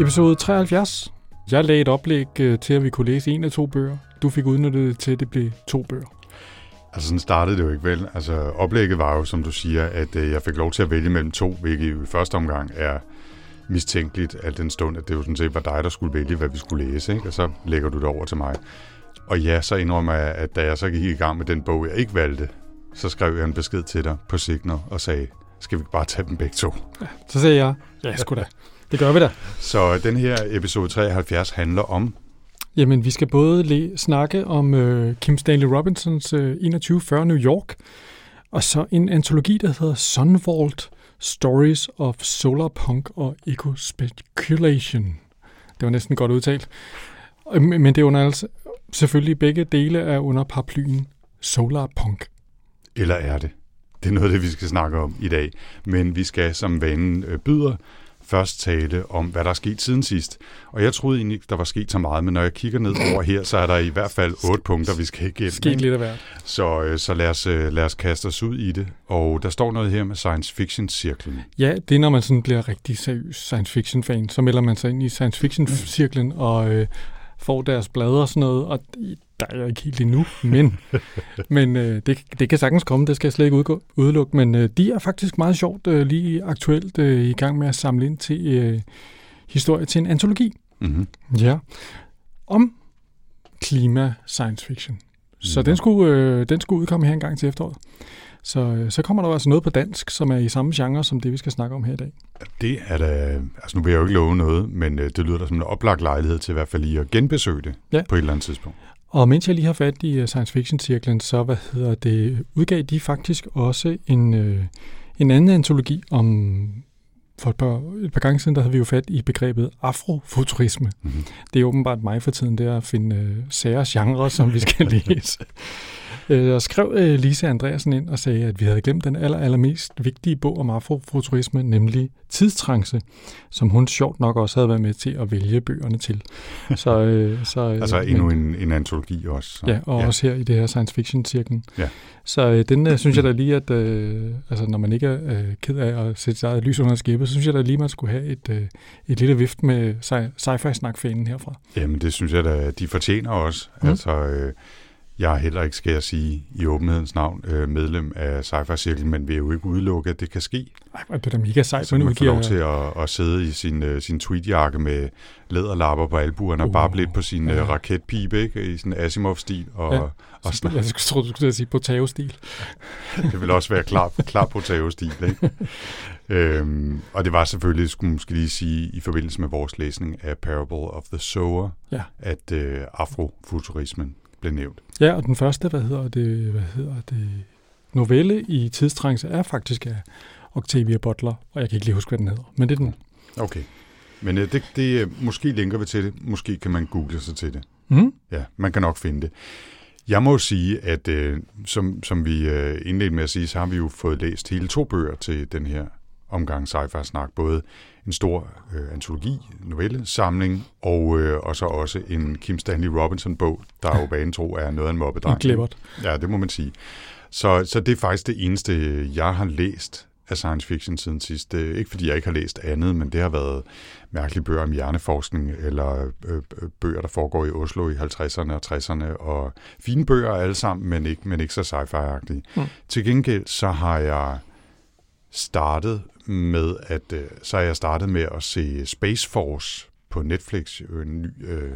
Episode 73. Jeg lagde et oplæg øh, til, at vi kunne læse en af to bøger. Du fik udnyttet det til, at det blev to bøger. Altså sådan startede det jo ikke vel. Altså oplægget var jo, som du siger, at øh, jeg fik lov til at vælge mellem to, hvilket i første omgang er mistænkeligt, al den stund, at det jo sådan set var dig, der skulle vælge, hvad vi skulle læse, ikke? og så lægger du det over til mig. Og ja, så indrømmer jeg, at da jeg så gik i gang med den bog, jeg ikke valgte, så skrev jeg en besked til dig på Signal og sagde, skal vi ikke bare tage dem begge to? Så sagde jeg, ja sgu da. Det gør vi da. Så den her episode 73 handler om, Jamen, vi skal både læ- snakke om øh, Kim Stanley Robinsons øh, 2140 New York, og så en antologi, der hedder Sunvault Stories of Solar Punk og Eco Speculation. Det var næsten godt udtalt. Øh, Men det er under altså, selvfølgelig begge dele er under paraplyen Solar Punk. eller er det? Det er noget det, vi skal snakke om i dag. Men vi skal, som vanen øh, byder, først tale om, hvad der er sket siden sidst. Og jeg troede egentlig ikke, der var sket så meget, men når jeg kigger ned over her, så er der i hvert fald otte punkter, vi skal igennem. Sket lidt af hvert. Så, øh, så lad, os, øh, lad os kaste os ud i det. Og der står noget her med science fiction cirklen. Ja, det er, når man sådan bliver rigtig seriøs science fiction fan, så melder man sig ind i science fiction cirklen og øh, får deres blade og sådan noget, og der er jeg ikke helt endnu, men, men øh, det, det kan sagtens komme, det skal jeg slet ikke udgå, udelukke, men øh, de er faktisk meget sjovt øh, lige aktuelt øh, i gang med at samle ind til øh, historie til en antologi. Mm-hmm. Ja. Om klima science fiction. Så Nå. den skulle, øh, den skulle udkomme her en gang til efteråret. Så, øh, så kommer der altså noget på dansk, som er i samme genre som det, vi skal snakke om her i dag. Det er da... Altså nu vil jeg jo ikke love noget, men øh, det lyder da som en oplagt lejlighed til i hvert fald lige at genbesøge det Ja. på et eller andet tidspunkt. Og mens jeg lige har fat i uh, science fiction cirklen, så hvad hedder det, udgav de faktisk også en, øh, en anden antologi om for et par, et par gange siden, der havde vi jo fat i begrebet afrofuturisme. Mm-hmm. Det er åbenbart mig for tiden, det er at finde øh, sære genre, som vi skal læse. Øh, og skrev øh, Lise Andreasen ind og sagde, at vi havde glemt den aller, allermest vigtige bog om afrofuturisme, nemlig Tidstrance, som hun sjovt nok også havde været med til at vælge bøgerne til. Så, øh, så, øh, Altså men- endnu en, en antologi også. Så. Ja, og ja. også her i det her science fiction cirklen. Ja. Så øh, den øh, synes jeg da lige, at øh, altså, når man ikke er øh, ked af at sætte sig eget lys under skibet, så synes jeg da lige, man skulle have et, øh, et lille vift med sci- sci-fi snak-fanen herfra. Jamen, det synes jeg da, de fortjener også. Mm. Altså, øh, jeg er heller ikke, skal jeg sige, i åbenhedens navn, øh, medlem af sci cirklen men vil jo ikke udelukke, at det kan ske. Ej, hvor er det er da mega sejt, Så man får udgiver... lov til at, at sidde i sin, øh, sin tweetjakke med læderlapper på albuerne og Uh, bare lidt på sin ja. øh, raketpibe, ikke? I sådan Asimov-stil. Og, Ja. og snak. Jeg skulle tro, du skulle sige på Tao-stil. Det vil også være klar, klar på stil ikke? øhm, og det var selvfølgelig, skulle man måske lige sige, i forbindelse med vores læsning af Parable of the Sower, Ja. at øh, afrofuturismen blev nævnt. Ja, og den første, hvad hedder det, hvad hedder det, novelle i tidstrance er faktisk af Octavia Butler, og jeg kan ikke lige huske, hvad den hedder, men det er den. Okay. Men øh, det, det, øh, måske linker vi til det, måske kan man google sig til det. Mm? Ja, man kan nok finde det. Jeg må sige, at øh, som, som vi øh, indledte med at sige, så har vi jo fået læst hele to bøger til den her omgang sci-fi snak. Både en stor øh, antologi, novellesamling, og, øh, og så også en Kim Stanley Robinson-bog, der jo banen tro er noget af en En mobbedreng. klippert. Ja, det må man sige. Så, så det er faktisk det eneste, jeg har læst af science fiction siden sidst. Det er ikke fordi, jeg ikke har læst andet, men det har været mærkelige bøger om hjerneforskning, eller øh, øh, bøger, der foregår i Oslo i 50'erne og 60'erne, og fine bøger alle sammen, men ikke, men ikke så sci-fi-agtige. Mm. Til gengæld så har jeg startet med at øh, så har jeg startet med at se Space Force på Netflix, jo en ny øh,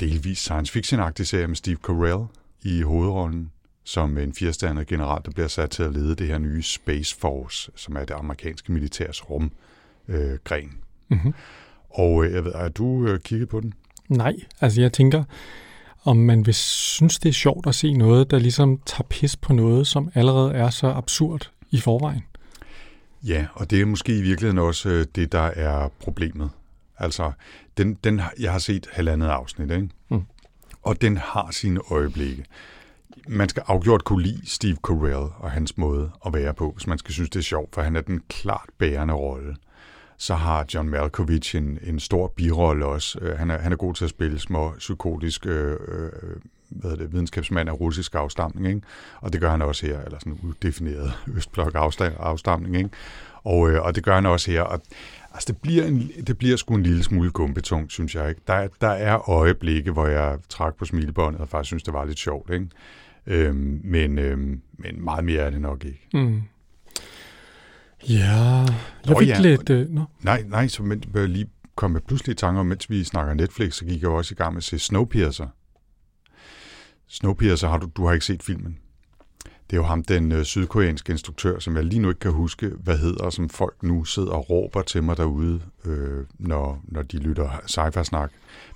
delvis science fiction-agtig serie med Steve Carell i hovedrollen som en firestjernet general, der bliver sat til at lede det her nye Space Force, som er det amerikanske militærs rumgren. Øh, gren. Mm-hmm. og øh, jeg ved, har du øh, kigget på den? Nej, altså jeg tænker, om man vil synes, det er sjovt at se noget, der ligesom tager pis på noget, som allerede er så absurd i forvejen. Ja, og det er måske i virkeligheden også øh, det, der er problemet. Altså, den, den, jeg har set halvandet afsnit, ikke? Mm. Og den har sine øjeblikke. Man skal afgjort kunne lide Steve Carell og hans måde at være på, hvis man skal synes, det er sjovt, for han er den klart bærende rolle. Så har John Malkovich en, en stor birolle også. Øh, Han er, han er god til at spille små psykotisk øh, øh, hvad det, videnskabsmand af russisk afstamning, ikke? og det gør han også her, eller sådan udefineret østblok afsta- afstamning, ikke? Og, øh, og det gør han også her, og altså, det, bliver en, det bliver sgu en lille smule gumbetung, synes jeg. Ikke? Der, er- der er øjeblikke, hvor jeg trak på smilebåndet og faktisk synes, det var lidt sjovt, ikke? Øhm, men, øhm, men meget mere er det nok ikke. Mm. Ja, jeg fik ja. lidt... Øh, nå. Nej, nej, så men, jeg lige komme pludselig i tanke om, mens vi snakker Netflix, så gik jeg også i gang med at se Snowpiercer. Snowpiercer, har du, du har ikke set filmen. Det er jo ham, den øh, sydkoreanske instruktør, som jeg lige nu ikke kan huske, hvad hedder, som folk nu sidder og råber til mig derude, øh, når, når de lytter sci-fi-snak.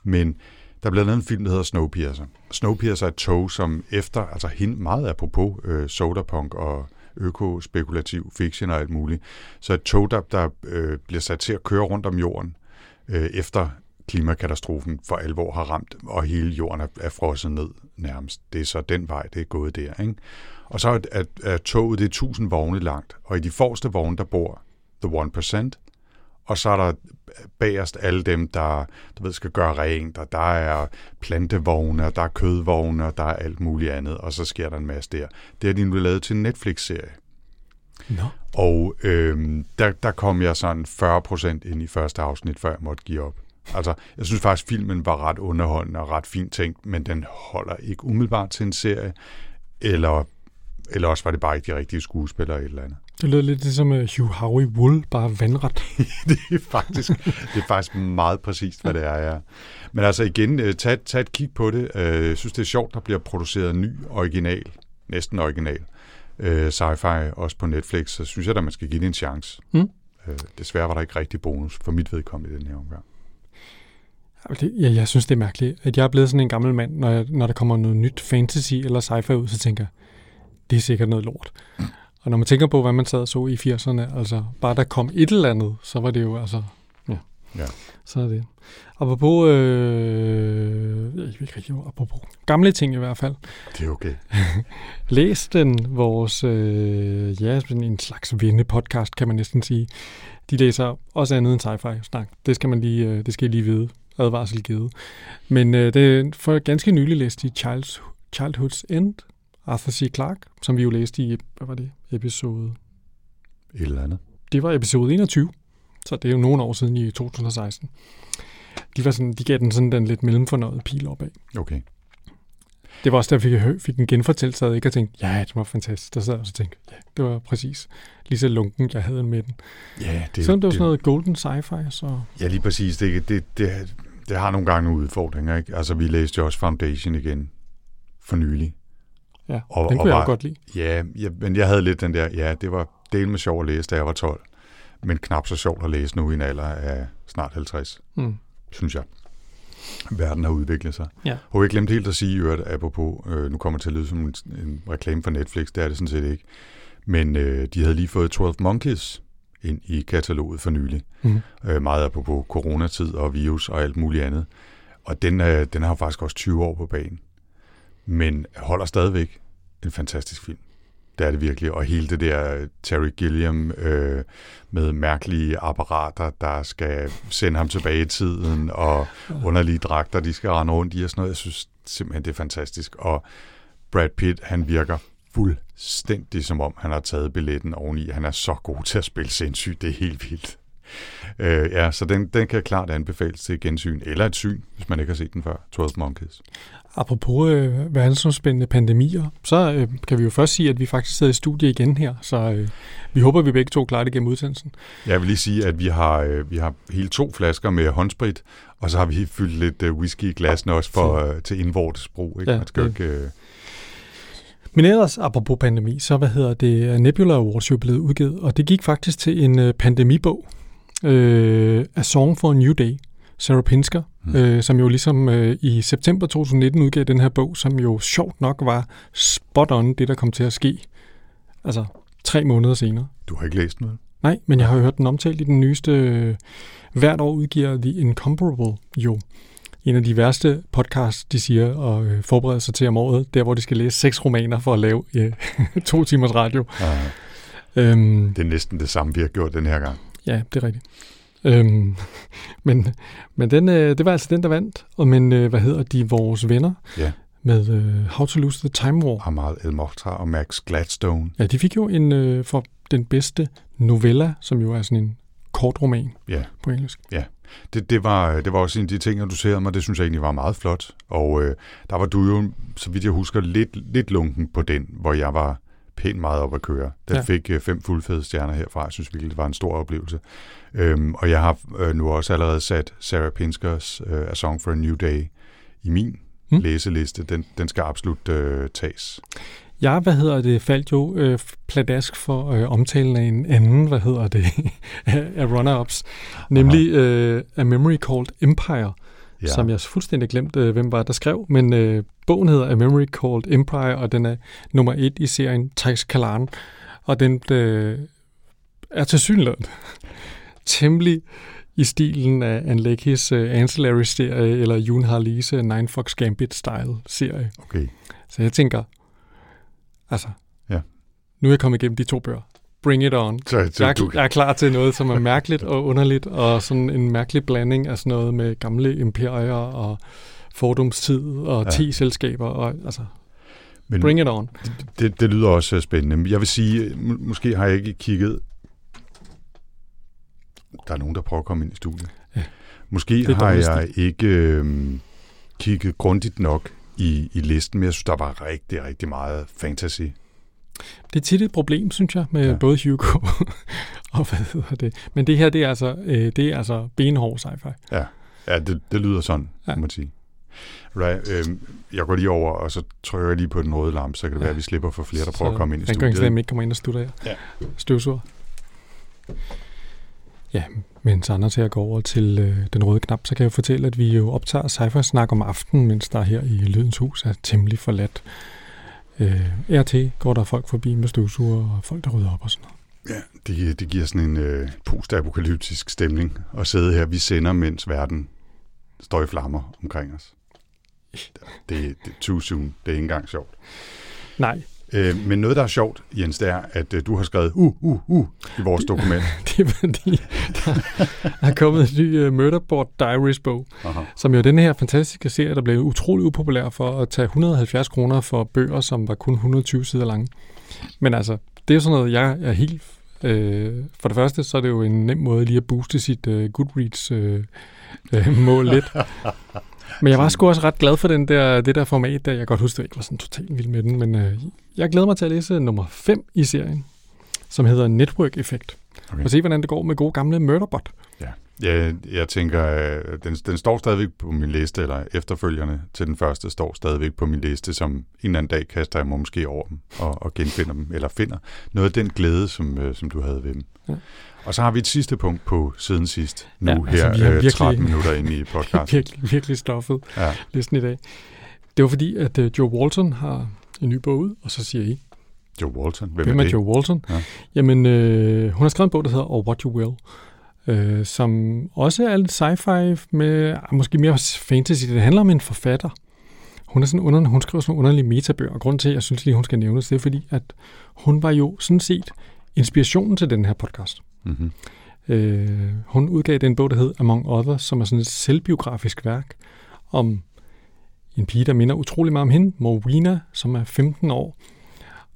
Men der blev lavet en film, der hedder Snowpiercer. Snowpiercer er et tog, som efter, altså hin- meget apropos øh, sodapunk og økospekulativ fiction og alt muligt, så et tog, der, der øh, bliver sat til at køre rundt om jorden, øh, efter klimakatastrofen for alvor har ramt, og hele jorden er, er frosset ned nærmest. Det er så den vej, det er gået der. Ikke? Og så er, er, er toget det er 1000 vogne langt, og i de forreste vogne, der bor the 1%, og så er der bagerst alle dem, der du ved, skal gøre rent, og der er plantevogne, og der er kødvogne, og der er alt muligt andet, og så sker der en masse der. Det har de nu lavet til en Netflix-serie. Nå. Og øhm, der, der kom jeg sådan 40% ind i første afsnit, før jeg måtte give op. Altså, jeg synes faktisk, filmen var ret underholdende og ret fint tænkt, men den holder ikke umiddelbart til en serie, eller, eller også var det bare ikke de rigtige skuespillere eller et eller andet. Det lød lidt ligesom uh, Hugh Howey Wool, bare vandret. det er faktisk, det er faktisk meget præcist, hvad det er, ja. Men altså igen, øh, tag, tag et kig på det. Øh, Jeg synes, det er sjovt, der bliver produceret ny, original, næsten original, øh, sci-fi, også på Netflix, så synes jeg da, man skal give det en chance. Mm. Øh, Desværre var der ikke rigtig bonus for mit vedkommende i den her omgang. Det, ja, jeg synes, det er mærkeligt, at jeg er blevet sådan en gammel mand, når, jeg, når der kommer noget nyt fantasy eller sci-fi ud, så tænker jeg, det er sikkert noget lort. Og når man tænker på, hvad man sad og så i 80'erne, altså bare der kom et eller andet, så var det jo altså, ja, Ja. så er det. Apropos, øh, jeg ved ikke rigtig, apropos gamle ting i hvert fald. Det er okay. Læs den, vores, øh, ja, sådan en slags venne-podcast, kan man næsten sige. De læser også andet end sci-fi snak. Det skal man lige, øh, det skal I lige vide. Advarsel givet. Men øh, det for ganske nylig læste de Child's, Childhood's End, Arthur C. Clarke, som vi jo læste i, hvad var det, episode? Et eller andet. Det var episode 21, så det er jo nogle år siden i 2016. De, var sådan, de gav den sådan den lidt mellemfornøjet pil opad. Okay. Det var også derfor, jeg fik, fik en genfortællelse, og ikke og tænkte, ja, det var fantastisk. Der sad jeg og tænkte, ja, det var præcis lige så lunken, jeg havde med den. Ja, det, Selvom det var sådan noget golden sci-fi, så... Ja, lige præcis. Det, det, det, det har nogle gange nogle udfordringer. Ikke? Altså, vi læste jo også Foundation igen for nylig. Ja, Og- den og kunne jeg var- godt lide. Ja, ja, men jeg havde lidt den der, ja, det var del med sjov at læse, da jeg var 12. Men knap så sjovt at læse nu i en alder af snart 50, Mm. synes jeg. Verden har udviklet sig. Ja. Og jeg glemte helt at sige, øvrigt, apropos, øh, nu kommer det til at lyde som en, en reklame for Netflix, det er det sådan set ikke. Men øh, de havde lige fået 12 Monkeys ind i kataloget for nylig. Mm. Øh, meget apropos coronatid og virus og alt muligt andet. Og den, øh, den har faktisk også 20 år på banen. Men holder stadigvæk en fantastisk film. Det er det virkelig. Og hele det der Terry Gilliam øh, med mærkelige apparater, der skal sende ham tilbage i tiden, og underlige dragter, de skal rende rundt i og sådan noget. Jeg synes simpelthen, det er fantastisk. Og Brad Pitt, han virker fuldstændig som om, han har taget billetten oveni. Han er så god til at spille sindssygt. Det er helt vildt. Øh, ja, så den, den kan klart anbefales til gensyn, eller et syn, hvis man ikke har set den før. 12 Monkeys. Apropos øh, verdensomspændende pandemier, så øh, kan vi jo først sige, at vi faktisk sidder i studie igen her, så øh, vi håber, at vi begge to klarer det gennem udsendelsen. Jeg vil lige sige, at vi har, øh, vi har hele to flasker med håndsprit, og så har vi fyldt lidt øh, whisky i glassene også for, øh, til indvortes brug. Ikke? Ja, Man skal det- ikke, øh, Men ellers, apropos pandemi, så hvad hedder det, Nebula Awards jo blevet udgivet, og det gik faktisk til en øh, pandemibog, øh, A Song for a New Day, Sarah Pinsker, Mm. mm. øh, som jo ligesom øh, i september 2019 udgav den her bog, som jo sjovt nok var spot on det, der kom til at ske, altså tre måneder senere. du har ikke læst noget? Nej, men jeg har hørt den omtalt i den nyeste... Øh, hvert år udgiver The Incomparable jo en af de værste podcasts, de siger, at øh, forberede sig til om året, der hvor de skal læse seks romaner for at lave øh, to timers radio. Ja. Øhm, Det er næsten det samme, vi har gjort den her gang. Ja, det er rigtigt. Øhm, men men den, øh, det var altså den, der vandt. Og men øh, hvad hedder de, vores venner? Ja. Med øh, How to Lose the Time War. Amal El Mohtar og Max Gladstone. Ja, de fik jo en øh, for den bedste novella, som jo er sådan en kort roman Ja. på engelsk. Det, det, var, det var også en af de ting, du ser mig, det synes jeg egentlig var meget flot. Og øh, der var du jo, så vidt jeg husker, lidt, lidt lunken på den, hvor jeg var pænt meget op at køre. Den Ja. fik øh, fem fuldfede stjerner herfra. Jeg synes virkelig, det var en stor oplevelse. Øhm, og jeg har øh, nu også allerede sat Sarah Pinskers øh, A Song for a New Day i min Mm. mm. læseliste. Den, den skal absolut øh, tages. Jeg, hvad hedder det, faldt jo øh, pladask for øh, omtalen af en anden, hvad hedder det, af runner-ups, nemlig øh, A Memory Called Empire, ja. som jeg fuldstændig glemte, øh, hvem var der skrev, men øh, bogen hedder A Memory Called Empire, og den er nummer et i serien Tix Kalan, og den øh, er til synligheden temmelig i stilen af Anne Leckys øh, Ancillary-serie, eller June Harleys øh, Nine Fox Gambit-style-serie. Okay. Så jeg tænker, altså, Ja. nu er jeg kommet igennem de to bøger. Bring it on. Så, så Jeg er, du, jeg er klar til noget, som er mærkeligt og underligt, og sådan en mærkelig blanding af sådan noget med gamle imperier og fordomstid og Ja. 10 selskaber. Og, altså, men, bring it on. Det, det lyder også øh, spændende. Jeg vil sige, må- måske har jeg ikke kigget... Der er nogen, der prøver at komme ind i studiet. Ja. Måske Det har jeg ikke øhm, kigget grundigt nok i, i listen, men jeg synes, der var rigtig, rigtig meget fantasy. Det er tit et problem, synes jeg, med ja. Både Hugo og hvad hedder det. Men det her, det er altså, øh, det er altså benhård sci-fi. Ja, ja det, det lyder sådan, Ja. må man sige. Right, øhm, jeg går lige over, og så trykker jeg lige på den røde lampe, så kan det Ja. være, at vi slipper for flere, der prøver at komme ind i studiet. Rengøringsdamen ikke kommer ind og slutter her. Ja. Støvsuger. Ja, mens Anders her går over til øh, den røde knap, så kan jeg fortælle, at vi jo optager sci snak om aftenen, mens der her i Lydens Hus er temmelig forladt. Øh, RT går der folk forbi med støvsuger og folk, der rydder op og sådan noget. Ja, det, det giver sådan en øh, postapokalyptisk stemning at sidde her. Vi sender, mens verden står i flammer omkring os. Det, det er too soon. Det er ikke engang sjovt. Nej, Øh, men noget, der er sjovt, Jens, det er, at øh, du har skrevet uh, uh, uh i vores dokument. det er fordi, der er kommet en ny uh, Murderboard Diaries bog, Aha. som jo den her fantastiske serie, der blev utrolig upopulær for at tage 170 kroner for bøger, som var kun 120 sider lange. Men altså, det er sådan noget, jeg er helt... Øh, for det første, så er det jo en nem måde lige at booste sit øh, Goodreads-mål øh, øh, mål lidt. Men jeg var sgu også ret glad for den der, det der format, der jeg godt huske, at jeg ikke var sådan totalt vild med den, men øh, jeg glæder mig til at læse nummer 5 i serien, som hedder Network Effect. Okay. Og se, hvordan det går med gode gamle Murderbot. Jeg, jeg tænker, øh, den, den står stadigvæk på min liste, eller efterfølgerne til den første står stadigvæk på min liste, som en eller anden dag kaster jeg mig måske over dem og, og genfinder dem, eller finder noget af den glæde, som, øh, som du havde ved dem. Ja. Og så har vi et sidste punkt på siden sidst, nu Ja, altså, her vi øh, virkelig- 13 minutter inde i podcasten. virkelig, virkelig stoffet Ja. listen i dag. Det var fordi, at uh, Joe Walton har en ny bog ud, og så siger I, Joe Walton, hvem, hvem er er det? Joe Walton? Ja. Jamen, øh, hun har skrevet en bog, der hedder Or What You Will, øh, som også er lidt sci-fi med ah, måske mere fantasy. Det handler om en forfatter. Hun, er sådan under, hun skriver sådan underlige metabøger, og grunden til, at jeg synes lige, hun skal nævnes, det er fordi, at hun var jo sådan set inspirationen til den her podcast. Mm-hmm. Øh, hun udgav den bog, der hed Among Others, som er sådan et selvbiografisk værk om en pige, der minder utrolig meget om hende, Morwina, som er 15 år,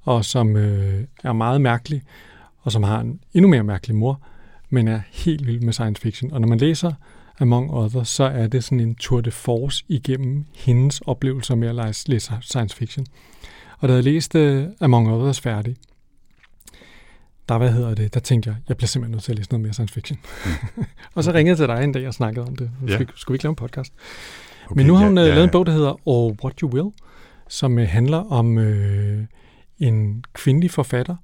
og som øh, er meget mærkelig, og som har en endnu mere mærkelig mor, men er helt vild med science fiction. Og når man læser Among Others, så er det sådan en tour de force igennem hendes oplevelser med at læse, læse science fiction. Og da jeg læste øh, Among Others færdig, der, hvad hedder det, der tænkte jeg, jeg bliver simpelthen nødt til at læse noget mere science fiction. Mm. og så ringede jeg til dig en dag og snakkede om det. Ja. Skulle, skulle vi ikke lave en podcast? Okay, Men nu har hun ja, ja, ja, lavet en bog, der hedder Or What You Will, som øh, handler om øh, en kvindelig forfatter,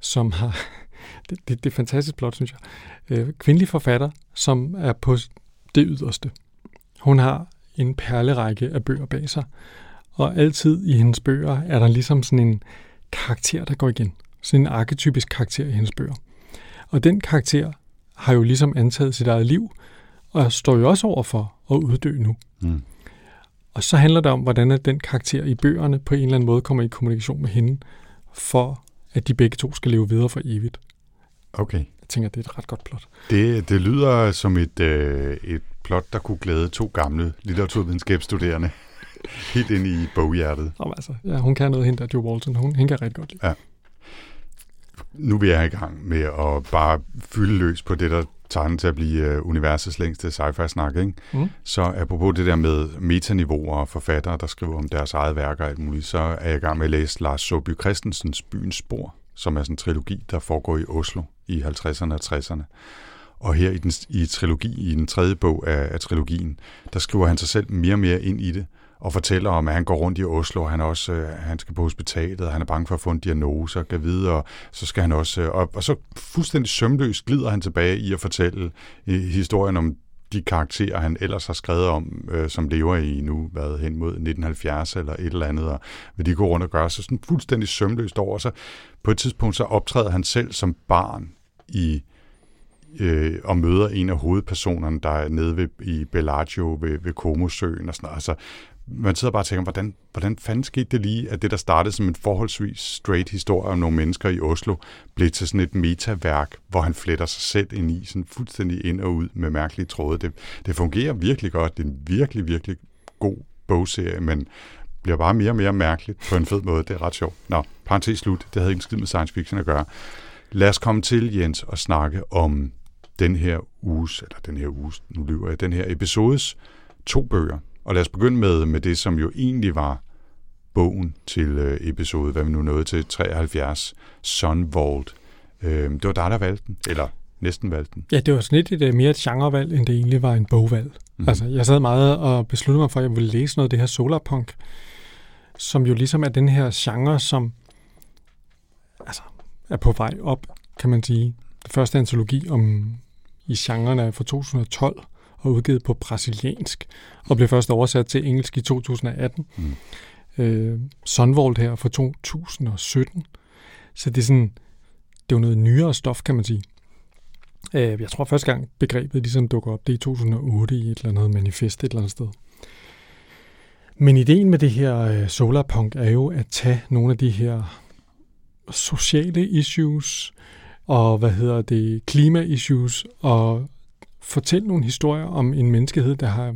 som har... det, det, det er fantastisk plot, synes jeg. Øh, kvindelig forfatter, som er på det yderste. Hun har en perlerække af bøger bag sig, og altid i hendes bøger er der ligesom sådan en karakter, der går igen. Sådan en arketypisk karakter i hendes bøger. Og den karakter har jo ligesom antaget sit eget liv, og står jo også over for at uddø nu. Mm. Og så handler det om, hvordan at den karakter i bøgerne på en eller anden måde kommer i kommunikation med hende, for at de begge to skal leve videre for evigt. Okay. Jeg tænker, det er et ret godt plot. Det, det lyder som et, øh, et plot, der kunne glæde to gamle litteraturvidenskabsstuderende helt ind i boghjertet. Nå, altså, ja, hun kan noget, hende der, Jo Walton. Hun, hende kan rigtig godt lide. Ja. Nu er vi i gang med at bare fylde løs på det, der tegner til at blive øh, universets længste sci-fi-snak. Ikke? Mm. Så apropos det der med metaniveauer og forfattere, der skriver om deres eget værker og alt muligt, så er jeg i gang med at læse Lars Soby Christensens Byens Spor, som er sådan en trilogi, der foregår i Oslo i 50'erne og 60'erne. Og her i, den, i trilogi, i den tredje bog af, af trilogien, der skriver han sig selv mere og mere ind i det, og fortæller om, at han går rundt i Oslo, han, også, øh, han skal på hospitalet, og han er bange for at få en diagnose og kan og så skal han også, øh, og, og så fuldstændig sømløst glider han tilbage i at fortælle historien om de karakterer, han ellers har skrevet om, øh, som lever i nu, hvad hen mod 1970 eller et eller andet, og vil de går rundt og gør, så sådan fuldstændig sømløst over. Så på et tidspunkt, så optræder han selv som barn i øh, og møder en af hovedpersonerne, der er nede ved, i Bellagio ved, ved Komosøen og sådan noget. Altså, man sidder bare og tænker, hvordan, hvordan fanden skete det lige, at det, der startede som en forholdsvis straight historie om nogle mennesker i Oslo, blev til sådan et metaværk, hvor han fletter sig selv ind i, sådan fuldstændig ind og ud med mærkelige tråde. Det, det fungerer virkelig godt. Det er en virkelig, virkelig god bogserie, men bliver bare mere og mere mærkeligt på en fed måde. Det er ret sjovt. Nå, parentes slut. Det havde ikke en skid med science fiction at gøre. Lad os komme til, Jens, og snakke om den her uges, eller den her uges, nu lyver jeg, den her episodes to bøger. Og lad os begynde med, med det, som jo egentlig var bogen til øh, episode, hvad vi nu nåede til, 73, Sun Vault. Øh, det var dig, der valgte den, eller næsten valgte den. Ja, det var sådan lidt et, mere et genrevalg, end det egentlig var en bogvalg. Mm. Altså, jeg sad meget og besluttede mig for, at jeg ville læse noget af det her solarpunk, som jo ligesom er den her genre, som altså, er på vej op, kan man sige. Den første antologi om i genren er fra 2012 og udgivet på brasiliansk, og blev først oversat til engelsk i 2018. Mm. Øh, Sunvolt her fra 2017. Så det er sådan, det er jo noget nyere stof, kan man sige. Øh, jeg tror første gang begrebet ligesom dukker op, det er i 2008 i et eller andet manifest et eller andet sted. Men ideen med det her øh, solarpunk er jo at tage nogle af de her sociale issues og hvad hedder det klima-issues og fortælle nogle historier om en menneskehed, der har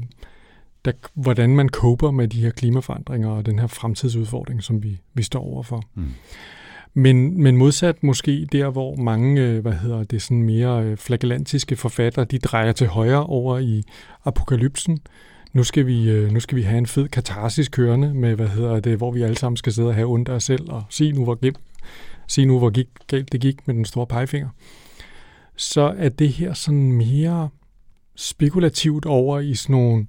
der, hvordan man koper med de her klimaforandringer og den her fremtidsudfordring, som vi, vi står overfor. Mm. Men, men modsat måske der, hvor mange, øh, hvad hedder det, sådan mere øh, flagellantiske forfattere, de drejer til højre over i apokalypsen. Nu skal vi, øh, nu skal vi have en fed katarsis kørende med, hvad hedder det, hvor vi alle sammen skal sidde og have ondt af os selv og se nu, hvor, se nu, hvor gik, galt det gik med den store pegefinger. Så er det her sådan mere spekulativt over i sådan nogle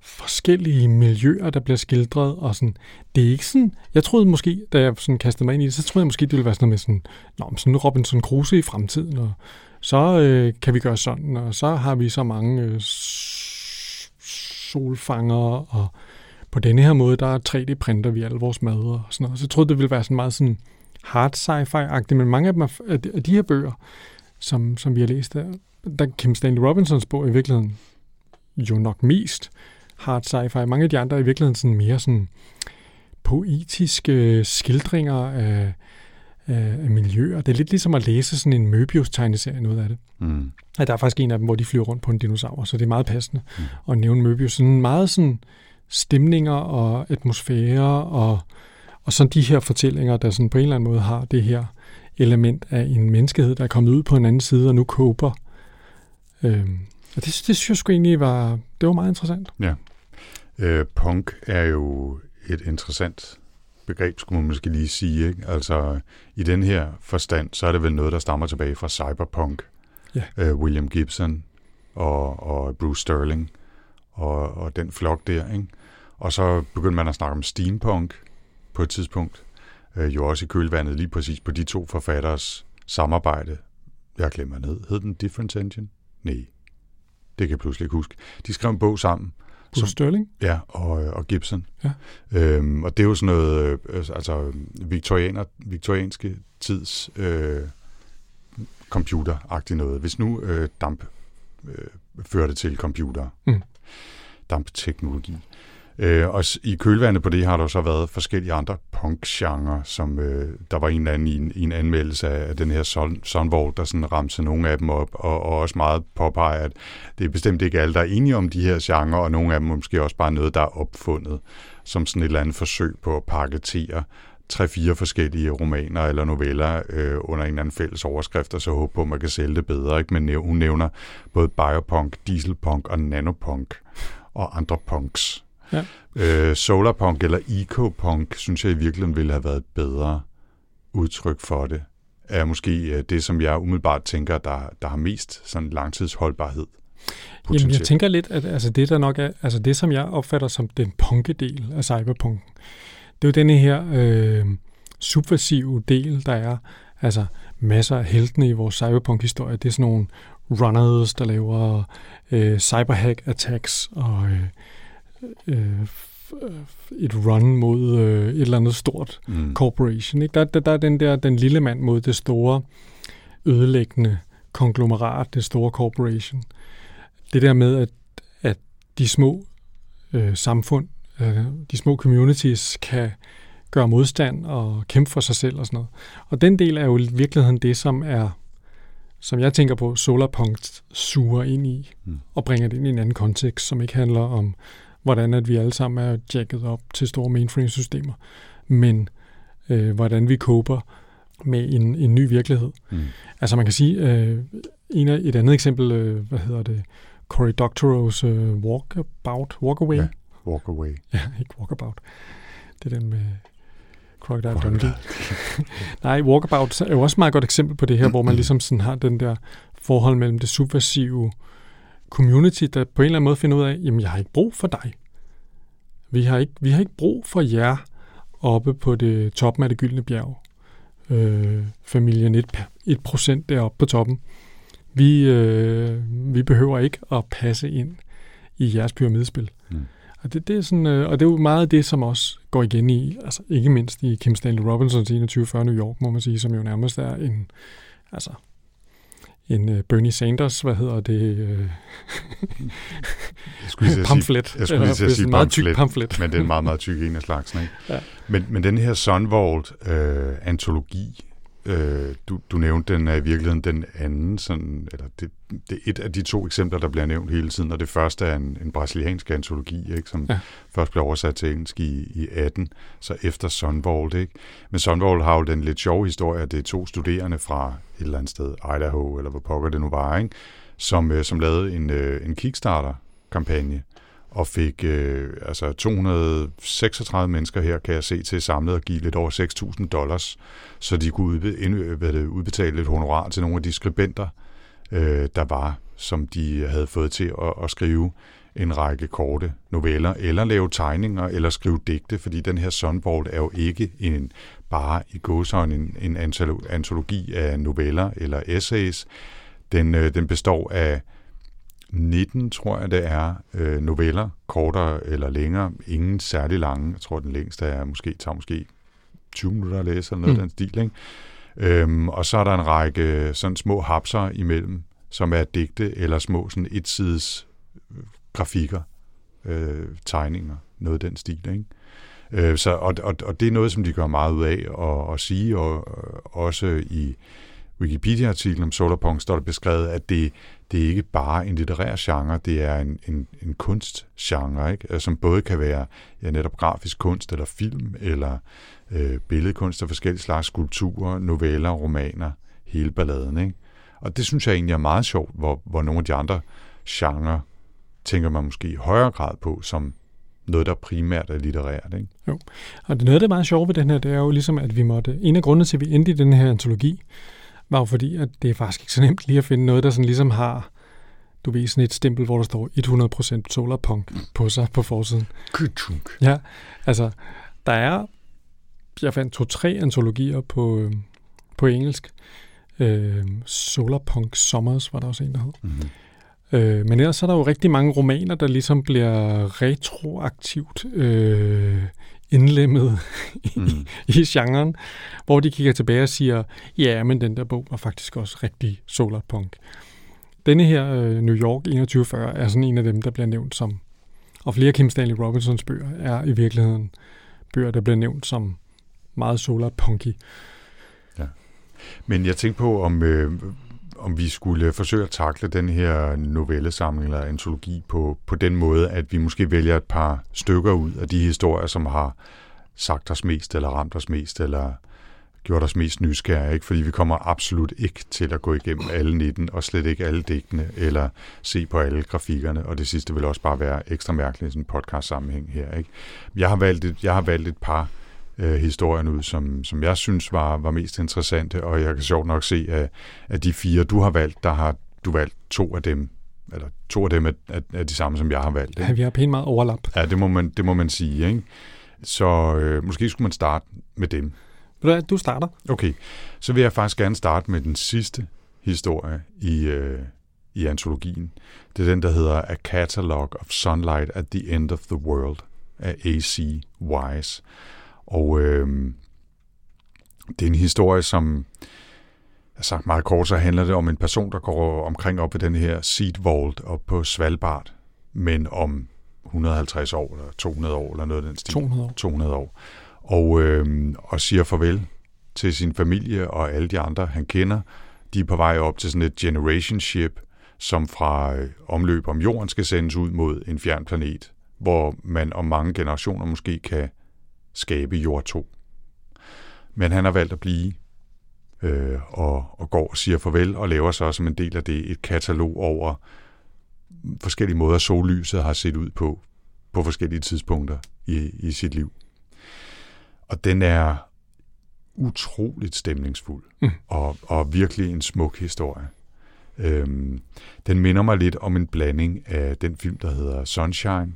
forskellige miljøer, der bliver skildret, og sådan, det er ikke sådan, jeg troede måske, da jeg sådan kastede mig ind i det, så troede jeg måske, det ville være sådan noget med sådan, Nå, sådan Robinson Crusoe i fremtiden, og så øh, kan vi gøre sådan, og så har vi så mange øh, solfanger, og på denne her måde, der er 3D-printer vi alle vores mad og sådan noget. Så jeg troede, det ville være sådan meget sådan hard sci-fi-agtigt, men mange af dem er, af de her bøger, som, som vi har læst der, der Kim Stanley Robinsons bog i virkeligheden jo nok mest hard sci-fi. Mange af de andre er i virkeligheden sådan mere sådan poetiske skildringer af, af, miljøer. Det er lidt ligesom at læse sådan en Möbius-tegneserie, noget af det. Mm. Ja, der er faktisk en af dem, hvor de flyver rundt på en dinosaur, så det er meget passende mm. at nævne Möbius. Sådan meget sådan stemninger og atmosfære og, og sådan de her fortællinger, der sådan på en eller anden måde har det her element af en menneskehed, der er kommet ud på en anden side og nu kåber. Øhm, og det, det synes jeg sgu egentlig var, det var meget interessant. Ja. Øh, punk er jo et interessant begreb, skulle man måske lige sige. Ikke? Altså, i den her forstand, så er det vel noget, der stammer tilbage fra cyberpunk. Ja. Øh, William Gibson og, og Bruce Sterling og, og den flok der. Ikke? Og så begyndte man at snakke om steampunk på et tidspunkt øh, jo også i kølvandet lige præcis på de to forfatteres samarbejde. Jeg glemmer ned. Hed den Difference Engine? Nej, det kan jeg pludselig ikke huske. De skrev en bog sammen. Bruce som, Sterling? Ja, og, og Gibson. Ja. Øhm, og det er jo sådan noget, øh, altså viktorianer, viktorianske tids øh, computeragtigt noget. Hvis nu øh, damp øh, førte til computer, Mm. dampteknologi. Øh, og i kølvandet på det har der så været forskellige andre punk-genre, som øh, der var en eller anden i en, i en anmeldelse af, den her Sun- der sådan ramte nogle af dem op, og, og også meget påpeger, at det er bestemt ikke alle, der er enige om de her genre, og nogle af dem er måske også bare noget, der er opfundet, som sådan et eller andet forsøg på at paketere tre-fire forskellige romaner eller noveller øh, under en eller anden fælles overskrift, og så håbe på, at man kan sælge det bedre. Ikke? Men hun nævner både biopunk, dieselpunk og nanopunk og andre punks. Ja. Øh, solarpunk eller ecopunk, synes jeg i virkeligheden ville have været et bedre udtryk for det. Er måske øh, det, som jeg umiddelbart tænker, der, der har mest sådan langtidsholdbarhed. Jamen, jeg potentielt. tænker lidt, at altså det, der nok er, altså det, som jeg opfatter som den punke-del af cyberpunk, det er jo denne her øh, subversive del, der er. Altså masser af heltene i vores cyberpunk-historie. Det er sådan nogle runners, der laver øh, cyberhack-attacks og øh, øh, øh, et run mod øh, et eller andet stort mm. corporation. Ikke? Der, der, der er den der den lille mand mod det store ødelæggende konglomerat, det store corporation. Det der med, at, at de små øh, samfund, øh, de små communities kan gøre modstand og kæmpe for sig selv og sådan noget. Og den del er jo i virkeligheden det, som er, som jeg tænker på, Solarpunk suger ind i Mm. og bringer det ind i en anden kontekst, som ikke handler om, hvordan at vi alle sammen er jacket op til store mainframe-systemer, men øh, hvordan vi koper med en, en ny virkelighed. Mm. Altså man kan sige, øh, en af, et andet eksempel, øh, hvad hedder det, Cory Doctorow's øh, Walkabout, Walkaway? Ja. Walk away. ja, ikke Walkabout. Det er den med Crocodile Dundee. Nej, Walkabout er jo også et meget godt eksempel på det her, hvor man ligesom sådan har den der forhold mellem det subversive community, der på en eller anden måde finder ud af, jamen jeg har ikke brug for dig. Vi har ikke, vi har ikke brug for jer oppe på det toppen af det gyldne bjerg. Øh, familien 1, 1% deroppe på toppen. Vi, øh, vi behøver ikke at passe ind i jeres pyramidespil. Mm. Og det, det er sådan, øh, og det er jo meget det, som også går igen i, altså ikke mindst i Kim Stanley Robinsons 2140 New York, må man sige, som jo nærmest er en, altså, en uh, Bernie Sanders, hvad hedder det, uh, Jeg skulle at sige, pamflet. jeg skulle lige til at sige meget tyk pamflet. men det er en meget, meget tyk en af slagsen. Ikke? Ja. Men, men den her Sunvolt-antologi, øh, du, du nævnte, den er i virkeligheden den anden, sådan, eller det, det er et af de to eksempler, der bliver nævnt hele tiden, og det første er en, en brasiliansk antologi, ikke, som Ja. først blev oversat til engelsk i, i 18, så efter Sunvolt. Ikke? Men Sunvolt har jo den lidt sjove historie, at det er to studerende fra et eller andet sted, Idaho, eller hvor pokker det nu var, ikke? Som, øh, som lavede en, øh, en Kickstarter-kampagne, og fik øh, altså 236 mennesker her, kan jeg se, til samlet og give lidt over 6.000 dollars, så de kunne udbe, ind, hvad det, udbetale lidt honorar til nogle af de skribenter, øh, der var, som de havde fået til at, at skrive en række korte noveller, eller lave tegninger, eller skrive digte, fordi den her Sunbolt er jo ikke en bare i gåsøjne en, en antologi af noveller eller essays. Den, øh, den består af 19, tror jeg det er, øh, noveller, kortere eller længere. Ingen særlig lange. Jeg tror, den længste er måske, tager måske 20 minutter at læse, eller noget Mm. den stil. Ikke? Øhm, og så er der en række sådan små hapser imellem, som er digte eller små sådan et-sides øh, grafikker, øh, tegninger, noget af den stil. Ikke? Øh, så, og, og, og det er noget, som de gør meget ud af at, at sige, og øh, også i Wikipedia-artiklen om Solarpunk står der beskrevet, at det, det er ikke bare en litterær genre, det er en, en, en kunstgenre, ikke? Altså, som både kan være ja, netop grafisk kunst, eller film, eller øh, billedkunst af forskellige slags skulpturer, noveller, romaner, hele balladen. Ikke? Og det synes jeg egentlig er meget sjovt, hvor, hvor nogle af de andre genrer tænker man måske i højere grad på, som noget, der primært er litterært. Ikke? Jo, Og det noget, der er meget sjovt ved den her, det er jo ligesom, at vi måtte... En af grundene til, at vi endte i den her antologi, var jo fordi, at det er faktisk ikke så nemt lige at finde noget, der sådan ligesom har, du ved, sådan et stempel, hvor der står 100% solarpunk på sig på forsiden. Kutunk. Ja, altså, der er, jeg fandt to-tre antologier på, øh, på engelsk. Øh, Solarpunk Summers var der også en, der hed. Mm-hmm. Øh, men ellers så er der jo rigtig mange romaner, der ligesom bliver retroaktivt øh, indlemmet Mm. i, i genren, hvor de kigger tilbage og siger, ja, men den der bog var faktisk også rigtig solarpunk. Denne her øh, New York 2140 er sådan en af dem, der bliver nævnt som, og flere Kim Stanley Robinsons bøger er i virkeligheden bøger, der bliver nævnt som meget solarpunky. Men jeg tænkte på, om, øh, om vi skulle forsøge at takle den her novellesamling eller antologi på, på den måde, at vi måske vælger et par stykker ud af de historier, som har sagt os mest, eller ramt os mest, eller gjort os mest nysgerrige, ikke? fordi vi kommer absolut ikke til at gå igennem alle 19, og slet ikke alle digtene, eller se på alle grafikkerne, og det sidste vil også bare være ekstra mærkeligt i sådan en podcast-sammenhæng her. Ikke? Jeg, har valgt et, jeg har valgt et par øh, historien ud, som, som jeg synes var, var mest interessante, og jeg kan sjovt nok se, at, at de fire, du har valgt, der har du valgt to af dem, eller to af dem er, er, er de samme, som jeg har valgt. Ikke? Ja, vi har pænt meget overlap. Ja, det må man, det må man sige. Ikke? Så øh, måske skulle man starte med dem. Du starter. Okay, så vil jeg faktisk gerne starte med den sidste historie i, øh, i antologien. Det er den, der hedder A Catalog of Sunlight at the End of the World af A.C. Wise. Og øh, det er en historie, som jeg sagt meget kort, så handler det om en person, der går omkring op ved den her Seed Vault op på Svalbard, men om 150 år eller 200 år eller noget af den stil. 200 år. 200 år. Og, øh, og siger farvel til sin familie og alle de andre, han kender. De er på vej op til sådan et generation ship, som fra øh, omløb om jorden skal sendes ud mod en fjern planet, hvor man om mange generationer måske kan skabe jord 2. Men han har valgt at blive øh, og, og går og siger farvel og laver så som en del af det et katalog over forskellige måder, sollyset har set ud på på forskellige tidspunkter i, i sit liv. Og den er utroligt stemningsfuld Mm. og, og virkelig en smuk historie. Øhm, den minder mig lidt om en blanding af den film, der hedder Sunshine.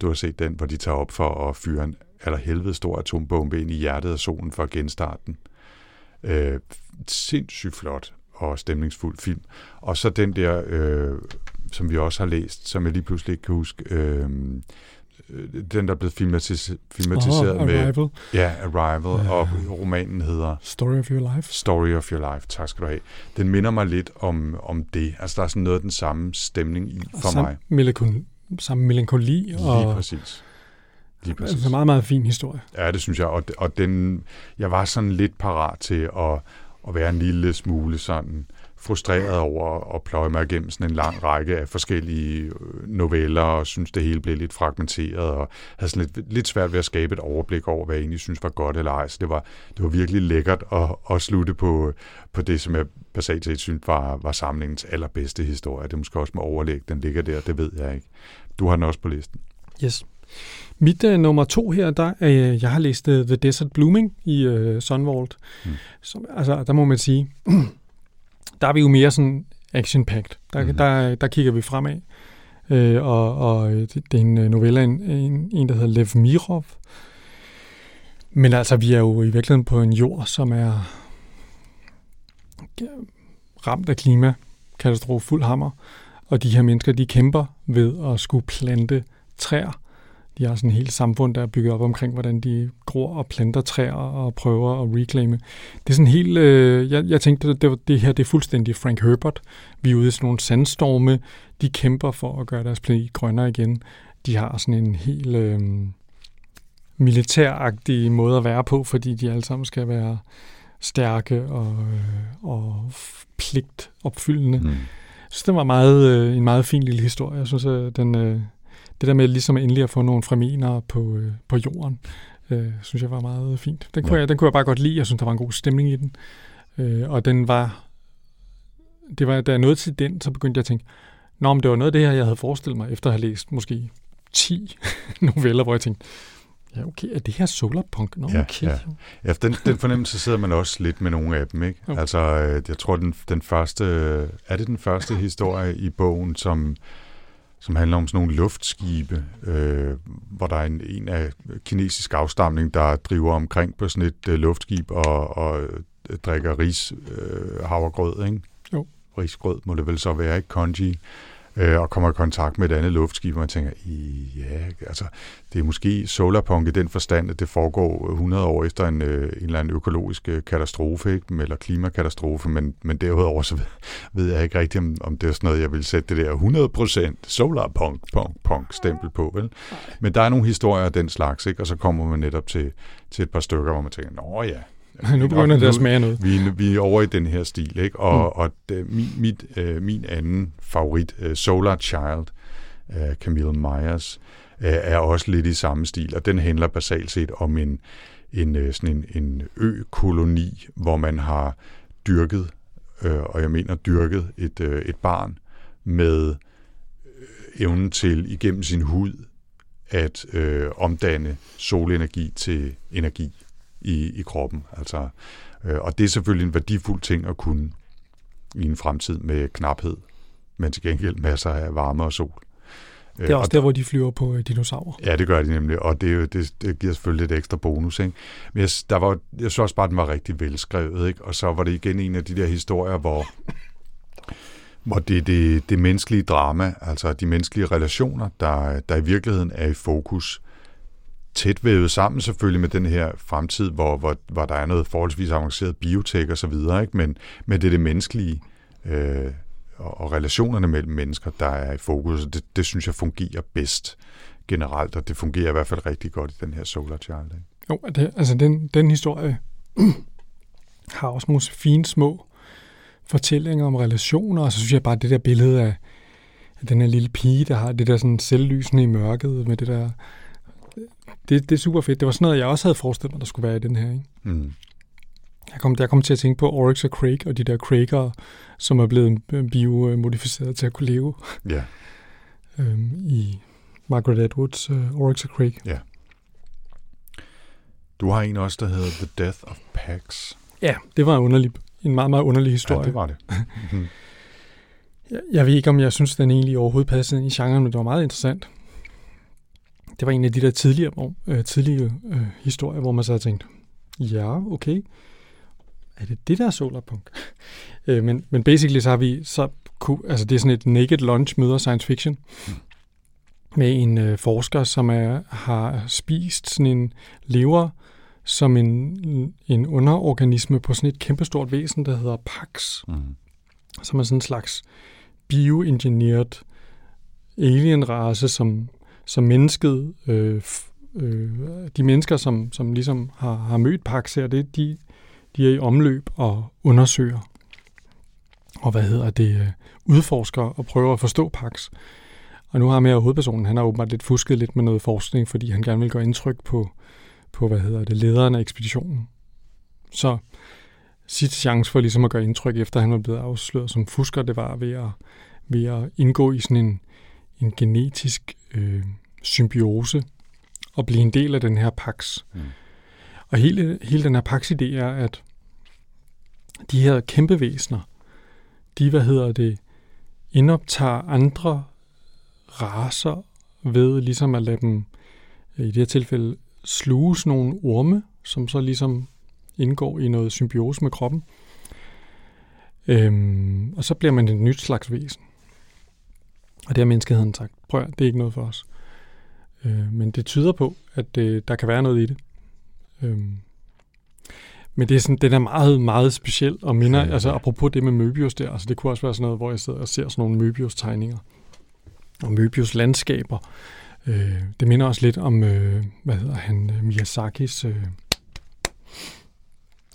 Du har set den, hvor de tager op for at fyre en allerhelvede stor atombombe ind i hjertet af solen for at genstarte den. Øh, sindssygt flot og stemningsfuld film. Og så den der, øh, som vi også har læst, som jeg lige pludselig ikke kan huske, øh, øh, den der er blevet filmatis- filmatiseret oh, med Arrival. ja, Arrival, Ja. og romanen hedder Story of Your Life. Story of Your Life. Tak skal du have. Den minder mig lidt om, om det. Altså, der er sådan noget af den samme stemning i for Sam- mig. Melankoli, samme melankoli. Lige Og, præcis. Lige præcis. altså, meget, meget fin historie. Ja, det synes jeg. Og, og den, jeg var sådan lidt parat til at, at være en lille smule sådan frustreret over at pløje mig igennem sådan en lang række af forskellige øh, noveller, og synes, det hele blev lidt fragmenteret, og havde sådan lidt, lidt svært ved at skabe et overblik over, hvad jeg egentlig synes var godt eller ej. Så det var, det var virkelig lækkert at, at slutte på, på det, som jeg basalt set synes var, var samlingens allerbedste historie. Det er måske også med overlæg, den ligger der, det ved jeg ikke. Du har den også på listen. Yes. Mit uh, nummer to her, der uh, jeg har læst uh, The Desert Blooming i uh, Sunvault. Mm. Mm. Som, altså, der må man sige, der er vi jo mere sådan action-packed. Der, mm-hmm. der, der kigger vi fremad. Uh, og, og det, det er en novelle af en, en, en, der hedder Lev Mirov. Men altså, vi er jo i virkeligheden på en jord, som er ramt af klimakatastrofe fuld hammer. Og de her mennesker, de kæmper ved at skulle plante træer. De har sådan et helt samfund, der er bygget op omkring, hvordan de gror og planter træer og prøver at reclaime. Det er sådan helt... Øh, jeg, jeg tænkte, det, var, det her det er fuldstændig Frank Herbert. Vi er ude i sådan nogle sandstorme. De kæmper for at gøre deres planet grønnere igen. De har sådan en helt øh, militæragtig måde at være på, fordi de alle sammen skal være stærke og, øh, og pligtopfyldende. Mm. Så det var meget, øh, en meget fin lille historie. Jeg synes, at den, øh, det der med ligesom endelig at få nogle freminer på, øh, på jorden, øh, synes jeg var meget fint. Den kunne, Ja. jeg, den kunne jeg bare godt lide. Jeg synes, der var en god stemning i den. Øh, og den var... Det var, da jeg nåede til den, så begyndte jeg at tænke, Nå, men det var noget af det her, jeg havde forestillet mig, efter at have læst måske 10 noveller, hvor jeg tænkte, ja, okay, er det her solarpunk? Nå, Ja, okay. ja. Ja, den, den fornemmelse sidder man også lidt med nogle af dem, ikke? Jo. Altså, øh, jeg tror, den, den første... Er det den første historie i bogen, som, som handler om sådan nogle luftskibe, øh, hvor der er en, en af kinesisk afstamning, der driver omkring på sådan et øh, luftskib og, og øh, drikker ris, øh, havregrød, ikke? Jo. Risgrød må det vel så være, ikke? Congee. Øh, og kommer i kontakt med et andet luftskib, og man tænker, ja, altså, det er måske solarpunk i den forstand, at det foregår 100 år efter en, øh, en eller anden økologisk øh, katastrofe, ikke? eller klimakatastrofe, men, men derudover så ved, ved jeg ikke rigtigt, om, om det er sådan noget, jeg vil sætte det der 100% solarpunk punk, punk stempel på, vel? Men der er nogle historier af den slags, ikke? og så kommer man netop til, til et par stykker, hvor man tænker, nå ja, nu begynder det at smage noget. Vi, vi er over i den her stil, ikke? Og, mm. og det, min, mit, øh, min anden favorit, øh, Solar Child, af Camille Myers, øh, er også lidt i samme stil, og den handler basalt set om en, en, øh, sådan en, en ø-koloni, hvor man har dyrket, øh, og jeg mener dyrket et, øh, et barn med øh, evnen til igennem sin hud at øh, omdanne solenergi til energi i, i kroppen. Altså, øh, og det er selvfølgelig en værdifuld ting at kunne i en fremtid med knaphed, men til gengæld masser af varme og sol. Det er også og der, hvor de flyver på øh, dinosaurer. Ja, det gør de nemlig, og det, det, det giver selvfølgelig lidt ekstra bonus. Ikke? Men jeg, der var, jeg synes også bare, at den var rigtig velskrevet, ikke? og så var det igen en af de der historier, hvor, hvor det, det, det menneskelige drama, altså de menneskelige relationer, der, der i virkeligheden er i fokus tæt vævet sammen selvfølgelig med den her fremtid, hvor, hvor, hvor der er noget forholdsvis avanceret biotek og så videre, ikke? Men, men det er det menneskelige øh, og, og relationerne mellem mennesker, der er i fokus, og det, det synes jeg fungerer bedst generelt, og det fungerer i hvert fald rigtig godt i den her Solar Child. Ikke? Jo, det, altså den, den historie har også nogle fine små fortællinger om relationer, og så synes jeg bare, at det der billede af, af den her lille pige, der har det der sådan selvlysende i mørket med det der det, det er super fedt. Det var sådan noget, jeg også havde forestillet mig, der skulle være i den her. Ikke? Mm. Jeg kom, jeg kom til at tænke på Oryx og Craig, og de der Craigere, som er blevet biomodificeret til at kunne leve. Ja. øhm, I Margaret Atwoods uh, Oryx og Craig. Ja. Du har en også, der hedder The Death of Pax. Ja, det var en, underlig, en meget, meget underlig historie. Ja, det var det. Mm-hmm. jeg, jeg ved ikke, om jeg synes, den egentlig overhovedet passede ind i genren, men det var meget interessant det var en af de der tidligere, øh, tidlige øh, historier, hvor man så havde tænkt, ja, okay, er det det der solarpunk? øh, men, men basically så har vi, så kunne, altså det er sådan et naked lunch møder science fiction, mm. med en øh, forsker, som er, har spist sådan en lever, som en, en underorganisme på sådan et kæmpestort væsen, der hedder Pax, mm. som er sådan en slags bioengineered alien-race, som som mennesket, øh, øh, de mennesker, som, som ligesom har, har mødt Pax her, det, de, de er i omløb og undersøger, og hvad hedder det, øh, udforsker og prøver at forstå Pax. Og nu har med hovedpersonen, han har åbenbart lidt fusket lidt med noget forskning, fordi han gerne vil gøre indtryk på, på hvad hedder det, lederen af ekspeditionen. Så sidste chance for ligesom at gøre indtryk, efter han var blevet afsløret som fusker, det var ved at, ved at indgå i sådan en, en genetisk øh, symbiose og blive en del af den her pax. Mm. Og hele, hele den her pax-idé er, at de her kæmpe væsener, de, hvad hedder det, indoptager andre raser ved ligesom at lade dem, i det her tilfælde, sluge nogle orme, som så ligesom indgår i noget symbiose med kroppen. Øhm, og så bliver man et nyt slags væsen. Og det har menneskeheden sagt, prøv at, det er ikke noget for os. Øh, men det tyder på, at øh, der kan være noget i det. Øh, men det er sådan, den er meget, meget speciel, og minder, ja, ja. altså apropos det med Möbius der, altså det kunne også være sådan noget, hvor jeg sidder og ser sådan nogle Möbius-tegninger, og Möbius-landskaber. Øh, det minder også lidt om, øh, hvad hedder han, øh, Miyazakis, øh,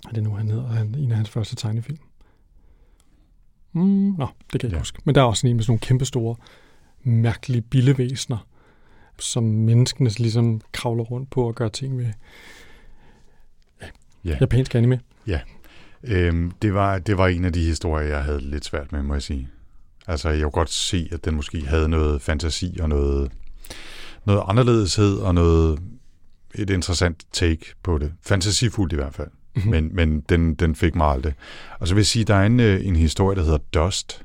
er det nu, han hedder, han, en af hans første tegnefilm. Mm, nå, det kan jeg ja. huske. Men der er også en med sådan nogle kæmpe store, mærkelige billevæsner, som menneskene ligesom kravler rundt på og gør ting med. Ja, ja. japansk anime. Ja, øhm, det, var, det var en af de historier, jeg havde lidt svært med, må jeg sige. Altså, jeg kunne godt se, at den måske havde noget fantasi og noget, noget anderledeshed og noget et interessant take på det. Fantasifuldt i hvert fald. Mm-hmm. Men, men den, den fik mig aldrig. Og så vil jeg sige, der er en, øh, en historie, der hedder Dust,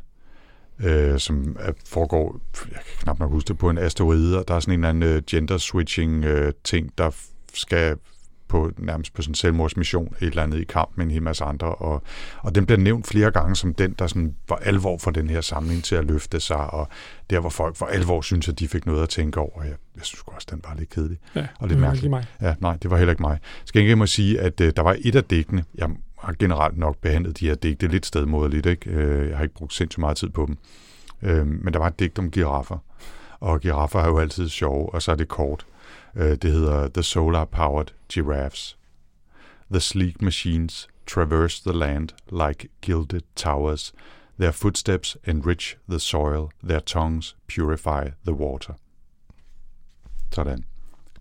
øh, som foregår, jeg kan knap nok huske det, på en asteroide, og der er sådan en eller anden uh, gender-switching uh, ting, der skal på nærmest på sådan en selvmordsmission, et eller andet i kamp med en hel masse andre, og, og den bliver nævnt flere gange som den, der sådan var alvor for den her samling til at løfte sig, og der, hvor folk for alvor synes, at de fik noget at tænke over. Jeg, jeg synes også, den var lidt kedelig Ja, og lidt det var mærkelig. ikke mig. Ja, nej, det var heller ikke mig. Skal ikke må sige, at øh, der var et af digtene, jeg har generelt nok behandlet de her digte lidt stedmoderligt, ikke? Øh, jeg har ikke brugt sindssygt meget tid på dem. Øh, men der var et digt om giraffer, og giraffer er jo altid sjove, og så er det kort. Øh, det hedder The Solar-Powered Giraffes. The sleek machines traverse the land like gilded towers. Their footsteps enrich the soil, their tongues purify the water. Sådan.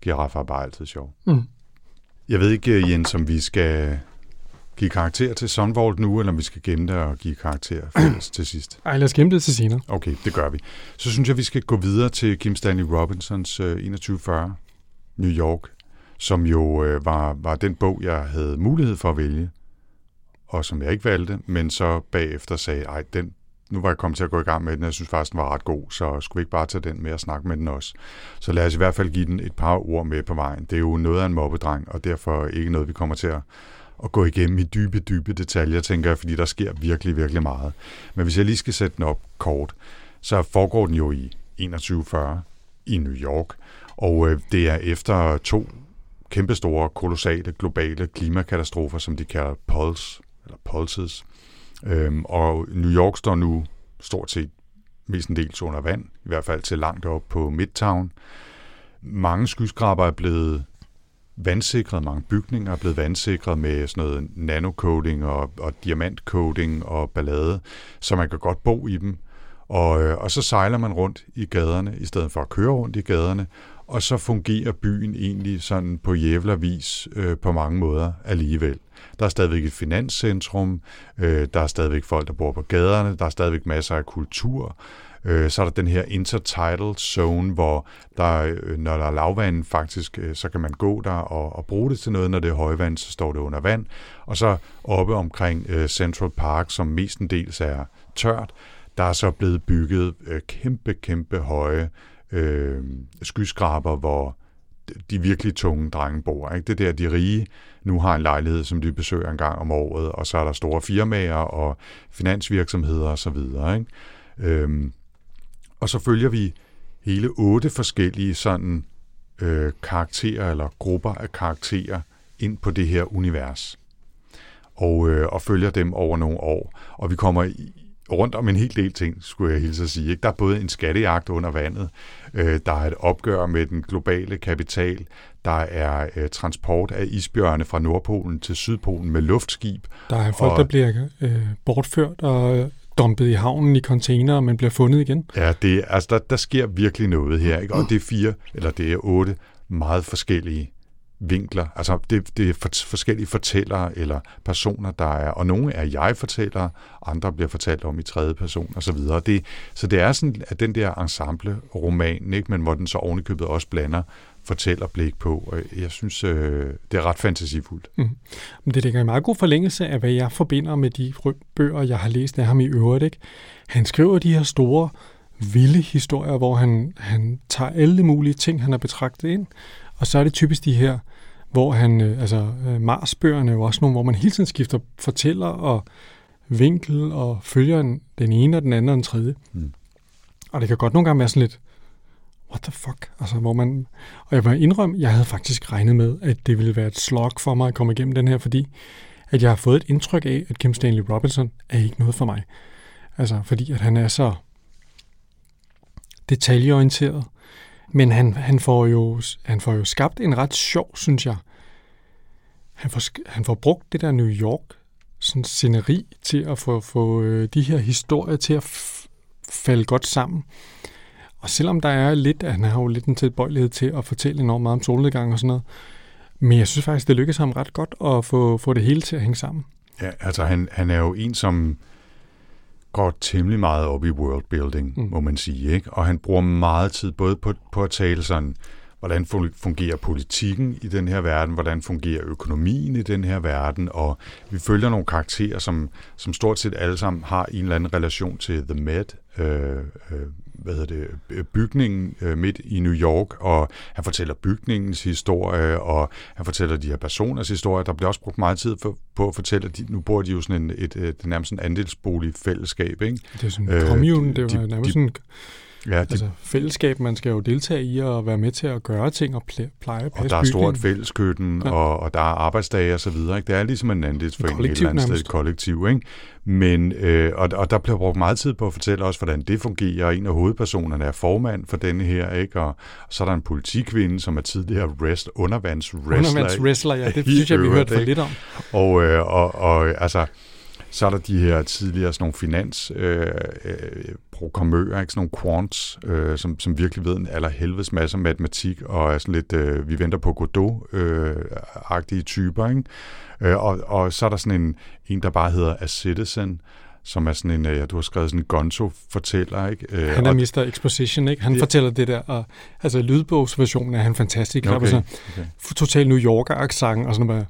Giraffer er bare altid sjov. Mm. Jeg ved ikke, Jens, om vi skal give karakter til Sunvolt nu, eller om vi skal gemme det og give karakter fælles til sidst. Ej, lad os gemme det til senere. Okay, det gør vi. Så synes jeg, vi skal gå videre til Kim Stanley Robinsons øh, 2140 New York, som jo øh, var, var den bog, jeg havde mulighed for at vælge, og som jeg ikke valgte, men så bagefter sagde, ej, den, nu var jeg kommet til at gå i gang med den, og jeg synes faktisk, den var ret god, så skulle vi ikke bare tage den med og snakke med den også. Så lad os i hvert fald give den et par ord med på vejen. Det er jo noget af en mobbedreng, og derfor ikke noget, vi kommer til at, at gå igennem i dybe, dybe detaljer, tænker jeg, fordi der sker virkelig, virkelig meget. Men hvis jeg lige skal sætte den op kort, så foregår den jo i 2140 i New York, og øh, det er efter to kæmpestore, kolossale, globale klimakatastrofer, som de kalder pulse, eller pulses. Øhm, og New York står nu stort set mestendels under vand, i hvert fald til langt op på Midtown. Mange skyskraber er blevet vandsikret, mange bygninger er blevet vandsikret med sådan noget nanocoating og, og diamantcoating og ballade, så man kan godt bo i dem. Og, øh, og så sejler man rundt i gaderne, i stedet for at køre rundt i gaderne, og så fungerer byen egentlig sådan på jævlervis øh, på mange måder alligevel. Der er stadigvæk et finanscentrum, øh, der er stadigvæk folk, der bor på gaderne, der er stadigvæk masser af kultur. Øh, så er der den her intertidal zone, hvor der, øh, når der er lavvand faktisk, øh, så kan man gå der og, og bruge det til noget. Når det er højvand, så står det under vand. Og så oppe omkring øh, Central Park, som mestendels er tørt, der er så blevet bygget øh, kæmpe, kæmpe høje øh, skyskraber, hvor de virkelig tunge drenge bor. Ikke? Det der, de rige nu har en lejlighed, som de besøger en gang om året, og så er der store firmaer og finansvirksomheder osv. Ikke? Øhm, og så følger vi hele otte forskellige sådan øh, karakterer eller grupper af karakterer ind på det her univers. Og, øh, og følger dem over nogle år. Og vi kommer i, rundt om en hel del ting, skulle jeg hilse at sige. Ikke? Der er både en skattejagt under vandet, øh, der er et opgør med den globale kapital, der er øh, transport af isbjørne fra Nordpolen til Sydpolen med luftskib. Der er folk, Og- der bliver øh, bortført og dumpet i havnen i container, men bliver fundet igen. Ja, det, altså, der, der sker virkelig noget her, ikke? og det er fire, eller det er otte meget forskellige vinkler. Altså, det, det er for, forskellige fortællere eller personer, der er, og nogle er jeg-fortællere, andre bliver fortalt om i tredje person og så videre. Det, så det er sådan, at den der ensemble-roman, ikke? men hvor den så ovenikøbet også blander fortællerblik på, og jeg synes, øh, det er ret fantasifuldt. Mm. Men det ligger i meget god forlængelse af, hvad jeg forbinder med de bøger, jeg har læst af ham i øvrigt. Ikke? Han skriver de her store, vilde historier, hvor han, han tager alle mulige ting, han har betragtet ind, og så er det typisk de her, hvor han, øh, altså øh, Mars-bøgerne er jo også nogle, hvor man hele tiden skifter fortæller og vinkel og følger en, den ene og den anden og den tredje. Mm. Og det kan godt nogle gange være sådan lidt, what the fuck? Altså, hvor man, og jeg vil indrømme, jeg havde faktisk regnet med, at det ville være et slog for mig at komme igennem den her, fordi at jeg har fået et indtryk af, at Kim Stanley Robinson er ikke noget for mig. Altså, fordi at han er så detaljeorienteret. Men han, han, får jo, han får jo skabt en ret sjov, synes jeg. Han får, han får brugt det der New York sådan sceneri til at få, få øh, de her historier til at f- falde godt sammen. Og selvom der er lidt, at han har jo lidt en tilbøjelighed til at fortælle enormt meget om solnedgang og sådan noget, men jeg synes faktisk, det lykkedes ham ret godt at få, få det hele til at hænge sammen. Ja, altså han, han er jo en, som går temmelig meget op i worldbuilding, Mm. må man sige. Ikke? Og han bruger meget tid både på, på at tale sådan, hvordan fun- fungerer politikken i den her verden, hvordan fungerer økonomien i den her verden, og vi følger nogle karakterer, som, som stort set alle sammen har en eller anden relation til The Med, øh, øh, hvad hedder det, øh, bygningen øh, midt i New York, og han fortæller bygningens historie, og han fortæller de her personers historie. Der bliver også brugt meget tid for, på at fortælle, at de, nu bor de jo sådan en, et, et, et nærmest en andelsbolig fællesskab, ikke? Det er sådan en øh, commune, det er de- nærmest de- sådan Ja, de, altså, fællesskab, man skal jo deltage i og være med til at gøre ting og pl- pleje og og der er stort fælleskøkken, Ja. og, og der er arbejdsdage og så videre. Ikke? Det er ligesom en andelsforening et eller andet sted, et kollektiv. Ikke? Men, øh, og, og der bliver brugt meget tid på at fortælle også, hvordan det fungerer. En af hovedpersonerne er formand for denne her, ikke? Og, og så er der en politikvinde, som er tidligere wrestler, undervandswrestler. Undervandswrestler, ja, det synes jeg, vi hørte for lidt om. Og, øh, og, og altså, så er der de her tidligere sådan nogle finans øh, øh, programmører, ikke? sådan nogle quants, øh, som, som virkelig ved en allerhelvedes masse matematik, og er sådan lidt, øh, vi venter på Godot-agtige typer. Ikke? Øh, og, og så er der sådan en, en, der bare hedder A Citizen, som er sådan en, øh, ja, du har skrevet sådan en gonzo-fortæller, ikke? Øh, Han er og- Mr. Exposition, ikke? Han Ja. fortæller det der, og altså lydbogsversionen er han fantastisk. Okay, Altså, okay. total New Yorker accent og sådan noget.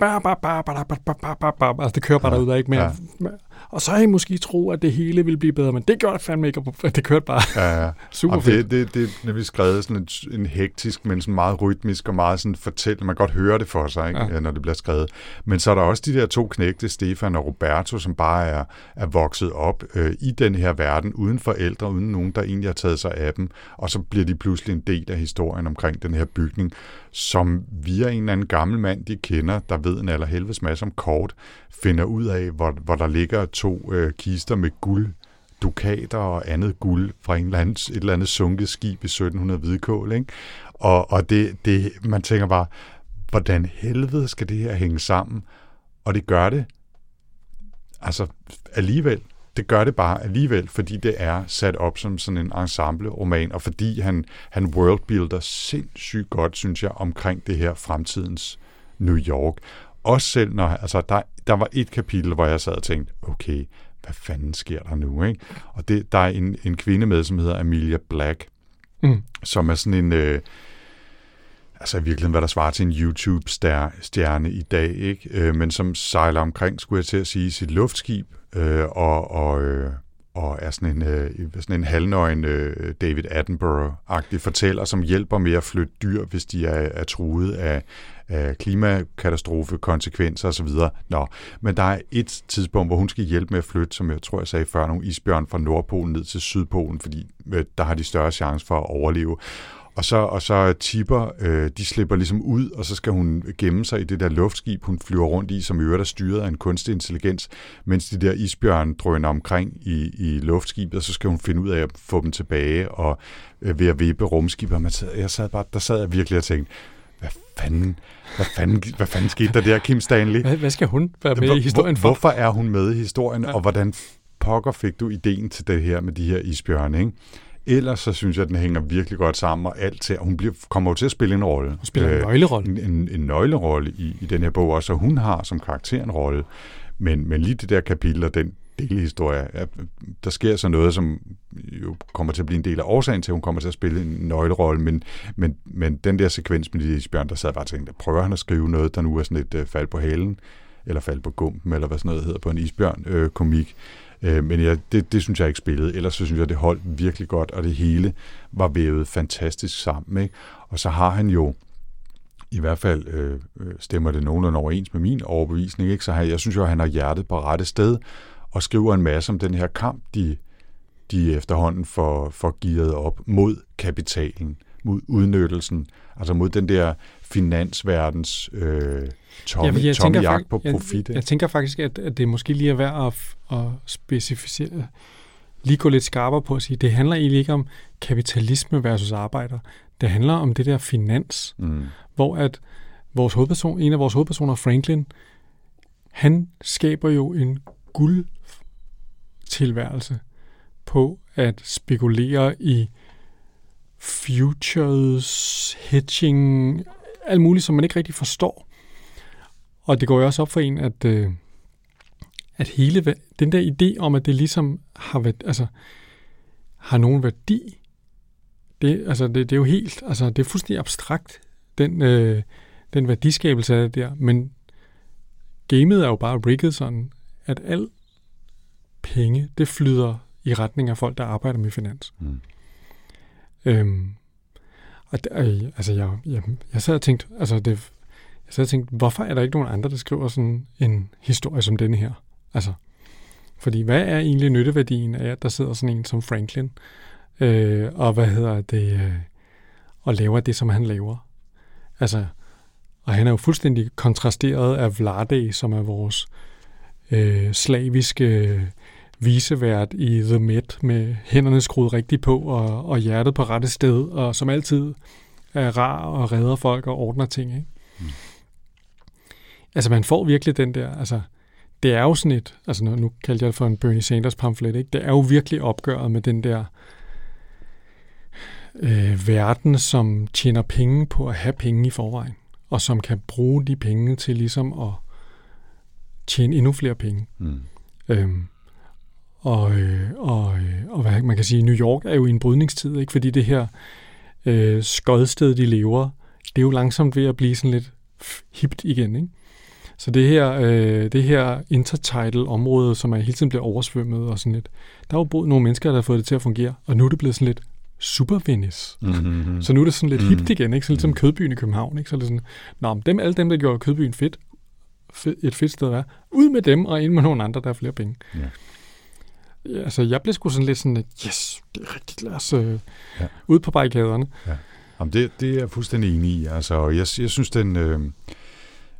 Ba, ba, ba, ba, ba, ba, ba, ba, ba. Altså, det kører bare Ja, derud, ikke? Men, ja. Og så har I måske tro, at det hele ville blive bedre, men det gjorde det fandme ikke. Det kørte bare Ja, ja. super Og fedt. det, det, det er nemlig skrevet sådan en, en hektisk, men sådan meget rytmisk og meget sådan fortælle. Man kan godt høre det for sig, ikke? Ja. når det bliver skrevet. Men så er der også de der to knægte, Stefan og Roberto, som bare er, er vokset op øh, i den her verden, uden forældre, uden nogen, der egentlig har taget sig af dem. Og så bliver de pludselig en del af historien omkring den her bygning, som via en eller anden gammel mand, de kender, der ved en allerhelvedes masse om kort, finder ud af, hvor, hvor der ligger to øh, kister med guld dukater og andet guld fra en eller anden, et eller andet sunket skib i 1700 hvidkål. Ikke? Og, og det, det, man tænker bare, hvordan helvede skal det her hænge sammen? Og det gør det altså alligevel. Det gør det bare alligevel, fordi det er sat op som sådan en ensemble-roman, og fordi han, han worldbuilder sindssygt godt, synes jeg, omkring det her fremtidens New York. Også selv når, altså der, der var et kapitel, hvor jeg sad og tænkte, okay, hvad fanden sker der nu? Ikke? Og det, der er en, en kvinde med, som hedder Amelia Black, Mm. som er sådan en, øh, altså i virkeligheden, hvad der svarer til en YouTube-stjerne i dag, ikke? Øh, men som sejler omkring, skulle jeg til at sige, sit luftskib, øh, og, og, øh, og er sådan en, øh, sådan en halvnøgen øh, David Attenborough-agtig fortæller, som hjælper med at flytte dyr, hvis de er, er truet af, af klimakatastrofe, konsekvenser osv. Nå, men der er et tidspunkt, hvor hun skal hjælpe med at flytte, som jeg tror, jeg sagde før, nogle isbjørn fra Nordpolen ned til Sydpolen, fordi øh, der har de større chance for at overleve. Og så, og så tipper, øh, de slipper ligesom ud, og så skal hun gemme sig i det der luftskib, hun flyver rundt i, som i øvrigt er styret af en kunstig intelligens, mens de der isbjørn drøner omkring i, i luftskibet, og så skal hun finde ud af at få dem tilbage, og øh, ved at vippe rumskibet. Man sad, jeg sad bare, der sad jeg virkelig og tænkte, hvad fanden, hvad fanden, hvad fanden skete der der, Kim Stanley? Hvad, hvad skal hun være med Hvor- i historien for? Hvorfor er hun med i historien, ja. og hvordan pokker fik du ideen til det her med de her isbjørne, ikke? Ellers så synes jeg, at den hænger virkelig godt sammen, og alt til, hun bliver, kommer jo til at spille en rolle. Hun spiller en Øh, nøglerolle. en, en, en nøglerolle i, i den her bog også, og hun har som karakter en rolle. Men, men lige det der kapitel og den delhistorie, ja, der sker så noget, som jo kommer til at blive en del af årsagen til, at hun kommer til at spille en nøglerolle, men, men, men den der sekvens med de isbjørn, der sad bare og tænkte, prøver han at skrive noget, der nu er sådan et øh, fald på halen, eller falde på gumpen, eller hvad sådan noget hedder på en isbjørn-komik. Øh, øh, men jeg, det, det synes jeg ikke spillede. Ellers så synes jeg, det holdt virkelig godt, og det hele var vævet fantastisk sammen. Ikke? Og så har han jo, i hvert fald øh, øh, stemmer det nogenlunde overens med min overbevisning, ikke? så han, jeg synes jo, at han har hjertet på rette sted, og skriver en masse om den her kamp, de, de efterhånden får, får gearet op mod kapitalen, mod udnyttelsen, altså mod den der finansverdens øh, tomme, Ja, jeg tomme tænker jagt på profit. Jeg, jeg tænker faktisk, at, at det måske lige er værd at, at specificere, lige gå lidt skarpere på at sige, det handler egentlig ikke om kapitalisme versus arbejder. Det handler om det der finans, mm. hvor at vores hovedperson, en af vores hovedpersoner, Franklin, han skaber jo en guldtilværelse på at spekulere i futures, hedging, alt muligt, som man ikke rigtig forstår. Og det går jo også op for en, at, øh, at hele den der idé om, at det ligesom har, været, altså, har nogen værdi, det, altså, det, det er jo helt, altså, det er fuldstændig abstrakt, den, øh, den værdiskabelse af det der. Men gamet er jo bare rigget sådan, at al penge, det flyder i retning af folk, der arbejder med finans. Mm. Øhm, og det, øh, altså, jeg, jeg, jeg sad og tænkte, altså det, jeg sad og tænkte, hvorfor er der ikke nogen andre, der skriver sådan en historie som denne her? Altså, fordi hvad er egentlig nytteværdien af, at der sidder sådan en som Franklin, øh, og hvad hedder det, øh, og laver det, som han laver? Altså, og han er jo fuldstændig kontrasteret af Vlade, som er vores øh, slaviske visevært i The Met, med hænderne skruet rigtigt på og, og hjertet på rette sted, og som altid er rar og redder folk og ordner ting. Ikke? Mm. Altså man får virkelig den der, altså det er jo sådan et, altså nu, nu kaldte jeg det for en Bernie Sanders pamflet, ikke? det er jo virkelig opgøret med den der øh, verden, som tjener penge på at have penge i forvejen, og som kan bruge de penge til ligesom at tjene endnu flere penge. Mm. Øhm, og, øh, og, øh, og hvad man kan sige, New York er jo i en brydningstid, ikke? fordi det her øh, skodsted, de lever, det er jo langsomt ved at blive sådan lidt hipt igen. Ikke? Så det her, øh, det her intertidal område, som er hele tiden bliver oversvømmet og sådan lidt, der er jo boet nogle mennesker, der har fået det til at fungere, og nu er det blevet sådan lidt super Venice. Mm-hmm. Så nu er det sådan lidt mm-hmm. hipt igen, ikke? Så lidt som Kødbyen i København, ikke? Så er det sådan, nå, dem, alle dem, der gjorde Kødbyen fedt, et fedt sted at være, ud med dem og ind med nogle andre, der har flere penge. Ja. Altså, jeg blev sgu sådan lidt sådan, at yes, det er rigtigt, lad os øh, ja. ud på barrikaderne. Ja. Jamen, det, det er jeg fuldstændig enig i. Altså, jeg, jeg synes, den... Øh,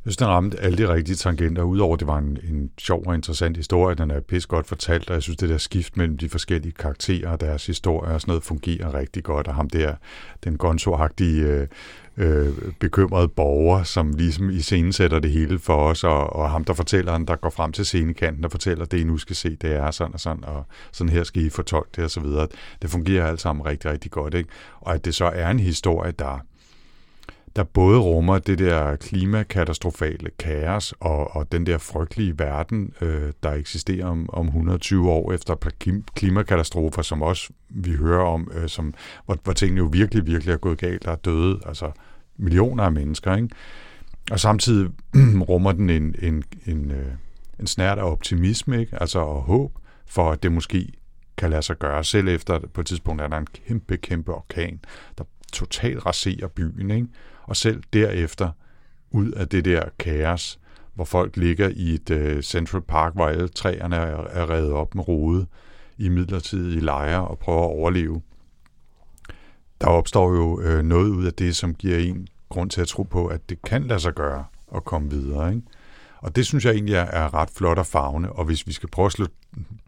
synes, den ramte alle de rigtige tangenter, udover det var en, en sjov og interessant historie. Den er pis godt fortalt, og jeg synes, det der skift mellem de forskellige karakterer og deres historier og sådan noget fungerer rigtig godt. Og ham der, den gonzo-agtige øh, øh, bekymrede borger, som ligesom i scenen sætter det hele for os, og, og ham, der fortæller, han, der går frem til scenekanten og fortæller, det I nu skal se, det er sådan og sådan, og sådan her skal I fortolke det og så videre. Det fungerer alt sammen rigtig, rigtig godt. Ikke? Og at det så er en historie, der der både rummer det der klimakatastrofale kaos og, og den der frygtelige verden, øh, der eksisterer om, om 120 år efter klimakatastrofer, som også vi hører om, øh, som, hvor, hvor tingene jo virkelig, virkelig er gået galt, der er døde, altså millioner af mennesker, ikke? Og samtidig rummer den en, en, en, øh, en snært af optimisme, ikke? altså og håb for, at det måske kan lade sig gøre, selv efter på et tidspunkt er der en kæmpe, kæmpe orkan, der totalt raserer byen, ikke? Og selv derefter ud af det der kaos, hvor folk ligger i et uh, Central Park, hvor alle træerne er, er revet op med rode i midlertidige lejre og prøver at overleve. Der opstår jo øh, noget ud af det, som giver en grund til at tro på, at det kan lade sig gøre at komme videre. Ikke? Og det synes jeg egentlig er, er ret flot og farvende, og hvis vi skal prøve at slå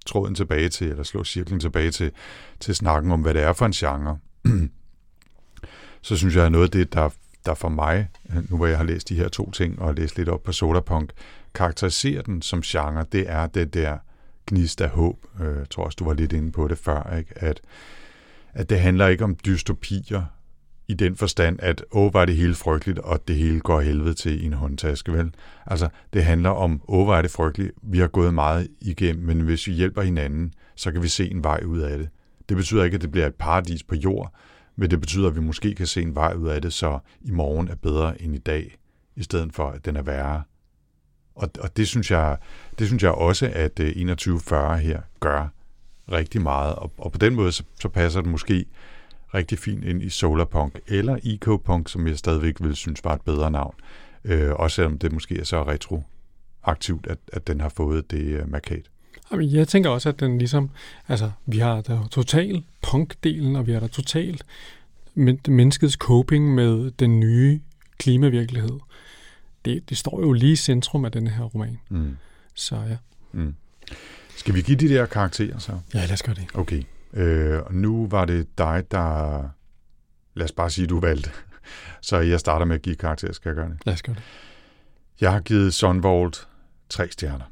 tråden tilbage til, eller slå cirklen tilbage til, til snakken om, hvad det er for en genre, så synes jeg, at noget af det, der der for mig, nu hvor jeg har læst de her to ting og læst lidt op på Solarpunk, karakteriserer den som genre, det er det der gnist af håb. Øh, jeg tror også, du var lidt inde på det før, ikke? At, at det handler ikke om dystopier i den forstand, at åh, var det hele frygteligt, og det hele går helvede til i en håndtaske, vel? Altså, det handler om, åh, var det frygteligt, vi har gået meget igennem, men hvis vi hjælper hinanden, så kan vi se en vej ud af det. Det betyder ikke, at det bliver et paradis på jord, men det betyder, at vi måske kan se en vej ud af det, så i morgen er bedre end i dag, i stedet for, at den er værre. Og, og det, synes jeg, det synes jeg også, at øh, 2140 her gør rigtig meget. Og, og på den måde, så, så passer det måske rigtig fint ind i Solarpunk, eller EcoPunk, som jeg stadigvæk vil synes var et bedre navn. Øh, også selvom det måske er så retroaktivt, at, at den har fået det øh, markat. Jeg tænker også, at den ligesom, altså, vi har der total punk-delen, og vi har der totalt menneskets coping med den nye klimavirkelighed. Det, det står jo lige i centrum af denne her roman. Mm. Så ja. Mm. Skal vi give de der karakterer så? Ja, lad os gøre det. Okay. Øh, nu var det dig, der... Lad os bare sige, du valgte. Så jeg starter med at give karakterer. Skal jeg gøre det? Lad os gøre det. Jeg har givet Sunvolt tre stjerner.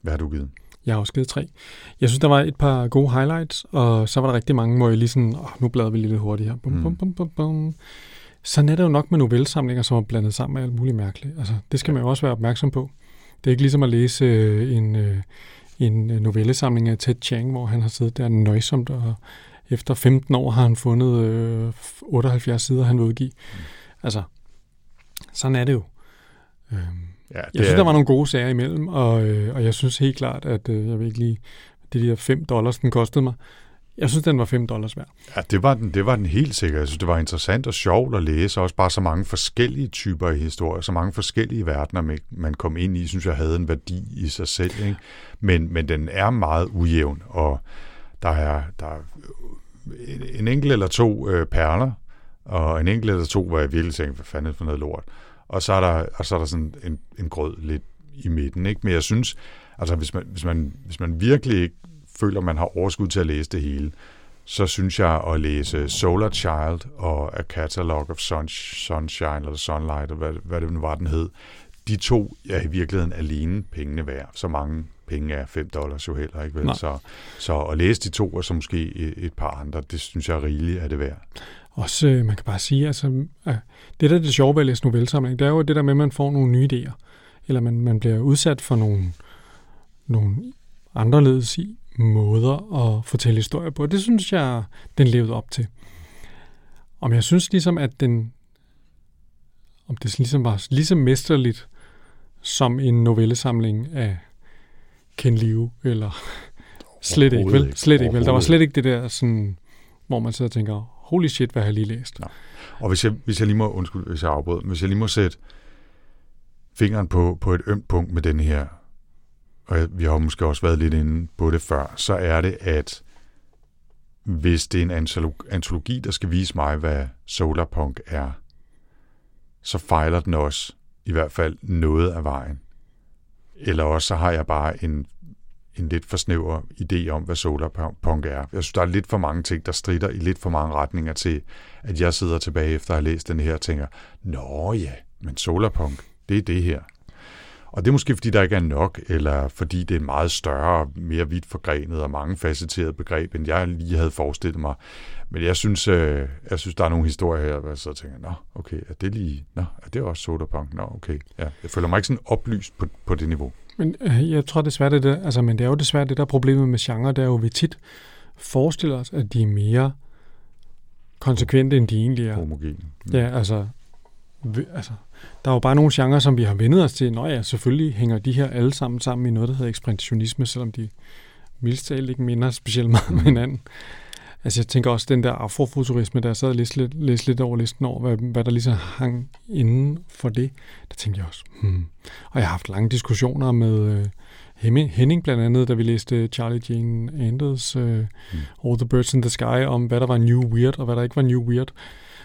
Hvad har du givet? Jeg har også givet tre. Jeg synes, der var et par gode highlights, og så var der rigtig mange, hvor jeg lige sådan, åh, nu bladrer vi lidt hurtigt her. Bum, mm. bum, bum, bum, bum. Sådan er det jo nok med novellesamlinger, som er blandet sammen med alt muligt mærkeligt. Altså, det skal man jo også være opmærksom på. Det er ikke ligesom at læse øh, en, øh, en novellesamling af Ted Chiang, hvor han har siddet der nøjsomt, og efter 15 år har han fundet øh, 78 sider, han vil udgive. Mm. Altså, sådan er det jo. Øhm, Ja, det jeg synes, er... der var nogle gode sager imellem, og, øh, og jeg synes helt klart, at øh, jeg vil ikke lige Det de der 5 dollars, den kostede mig. Jeg synes, den var 5 dollars værd. Ja, det var, den, det var den helt sikkert. Jeg synes, det var interessant og sjovt at læse. Også bare så mange forskellige typer i historie, så mange forskellige verdener, man kom ind i, synes jeg havde en værdi i sig selv. Ikke? Men, men den er meget ujævn, og der er, der er en enkelt eller to øh, perler, og en enkelt eller to, hvor jeg virkelig tænkte, hvad fanden er det for noget lort? Og så er der, og så er der sådan en, en grød lidt i midten. Ikke? Men jeg synes, altså hvis man, hvis, man, hvis man virkelig ikke føler, man har overskud til at læse det hele, så synes jeg at læse Solar Child og A Catalog of Sunshine eller Sunlight, eller hvad, hvad det nu var, den hed. De to er i virkeligheden alene pengene værd. Så mange penge er 5 dollars jo heller ikke. Vel? Så, så at læse de to, og så måske et par andre, det synes jeg er rigeligt er det værd. Også, øh, man kan bare sige, altså, det der er det sjove ved at læse novellesamling, det er jo det der med, at man får nogle nye idéer, eller man, man bliver udsat for nogle, nogle anderledes i måder at fortælle historier på. Det synes jeg, den levede op til. Om jeg synes ligesom, at den om det ligesom var lige så mesterligt som en novellesamling af Ken Liu, eller slet ikke, vel? Slet ikke, vel? Der var slet ikke det der sådan, hvor man sidder og tænker, holy shit, hvad har jeg lige læst? Nå. Og hvis jeg, hvis jeg lige må, undskyld, hvis jeg afbryder, hvis jeg lige må sætte fingeren på, på et ømt punkt med den her, og vi har måske også været lidt inde på det før, så er det, at hvis det er en antologi, der skal vise mig, hvad solarpunk er, så fejler den også i hvert fald noget af vejen. Eller også så har jeg bare en en lidt for snæver idé om, hvad solarpunk er. Jeg synes, der er lidt for mange ting, der strider i lidt for mange retninger til, at jeg sidder tilbage efter at have læst den her og tænker, nå ja, men solarpunk, det er det her. Og det er måske, fordi der ikke er nok, eller fordi det er meget større, mere vidt forgrenet og mange facetteret begreb, end jeg lige havde forestillet mig. Men jeg synes, øh, jeg synes der er nogle historier her, hvor jeg så tænker, nå, okay, er det lige, nå, er det også solarpunk? Nå, okay. Ja, jeg føler mig ikke sådan oplyst på, på det niveau. Men øh, jeg tror desværre, det er, altså, men det er jo desværre det, der er problemet med genre, det er jo, vi tit forestiller os, at de er mere konsekvente, end de egentlig er. Homogen. Ja, altså, vi, altså, der er jo bare nogle genrer, som vi har vendet os til. Nå ja, selvfølgelig hænger de her alle sammen sammen i noget, der hedder ekspressionisme, selvom de mildst ikke minder specielt meget mm. med hinanden. Altså jeg tænker også den der afrofuturisme, der jeg sad og læste lidt, læste lidt over listen over, hvad, hvad der ligesom hang inden for det, der tænkte jeg også, hmm. Og jeg har haft lange diskussioner med øh, Henning blandt andet, da vi læste Charlie Jane Anders øh, mm. All the Birds in the Sky, om hvad der var new weird, og hvad der ikke var new weird.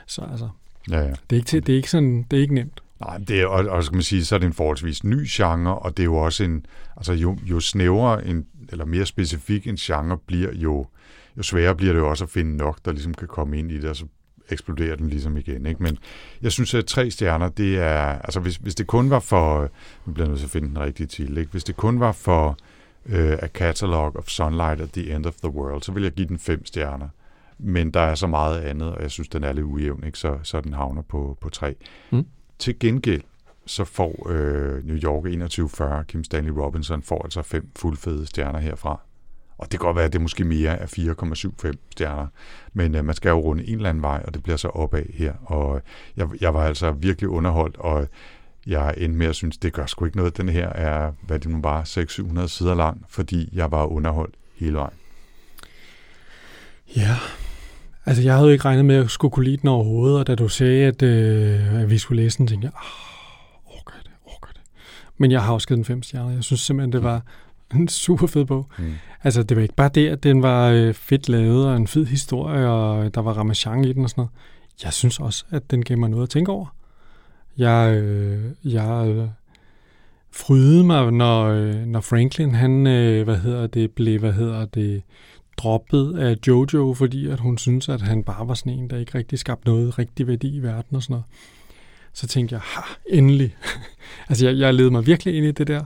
Så altså, ja, ja. Det, er ikke det, er ikke sådan, det er ikke nemt. Nej, det er, og, og skal man sige, så er det en forholdsvis ny genre, og det er jo også en, altså jo, jo snævrere en, eller mere specifik en genre bliver, jo, jo sværere bliver det jo også at finde nok, der ligesom kan komme ind i det, og så eksploderer den ligesom igen. Ikke? Men jeg synes, at tre stjerner, det er... Altså, hvis, hvis det kun var for... Nu bliver jeg nødt til at finde den rigtige til. Ikke? Hvis det kun var for uh, A Catalog of Sunlight at the End of the World, så vil jeg give den fem stjerner. Men der er så meget andet, og jeg synes, den er lidt ujævn, ikke? Så, så den havner på, på tre. Mm. Til gengæld, så får øh, New York 2140, Kim Stanley Robinson, får altså fem fuldfede stjerner herfra. Og det kan godt være, at det måske mere er 4,75 stjerner. Men øh, man skal jo runde en eller anden vej, og det bliver så opad her. Og jeg, jeg var altså virkelig underholdt, og jeg endte med at synes, det gør sgu ikke noget. Den her er, hvad det nu var, 600-700 sider lang, fordi jeg var underholdt hele vejen. Ja, altså jeg havde jo ikke regnet med, at jeg skulle kunne lide den overhovedet, og da du sagde, at, øh, at vi skulle læse den, tænkte jeg, oh, orker det, orker det. Men jeg har også givet den fem stjerner. Jeg synes simpelthen, det var en super fed bog. Mm. Altså, det var ikke bare det, at den var øh, fedt lavet, og en fed historie, og der var ramachan i den og sådan noget. Jeg synes også, at den gav mig noget at tænke over. Jeg, øh, jeg øh, frydede mig, når, øh, når Franklin, han, øh, hvad hedder det, blev, hvad hedder det, droppet af Jojo, fordi at hun synes, at han bare var sådan en, der ikke rigtig skabte noget rigtig værdi i verden og sådan noget. Så tænkte jeg, ha, endelig. altså, jeg, jeg ledte mig virkelig ind i det der.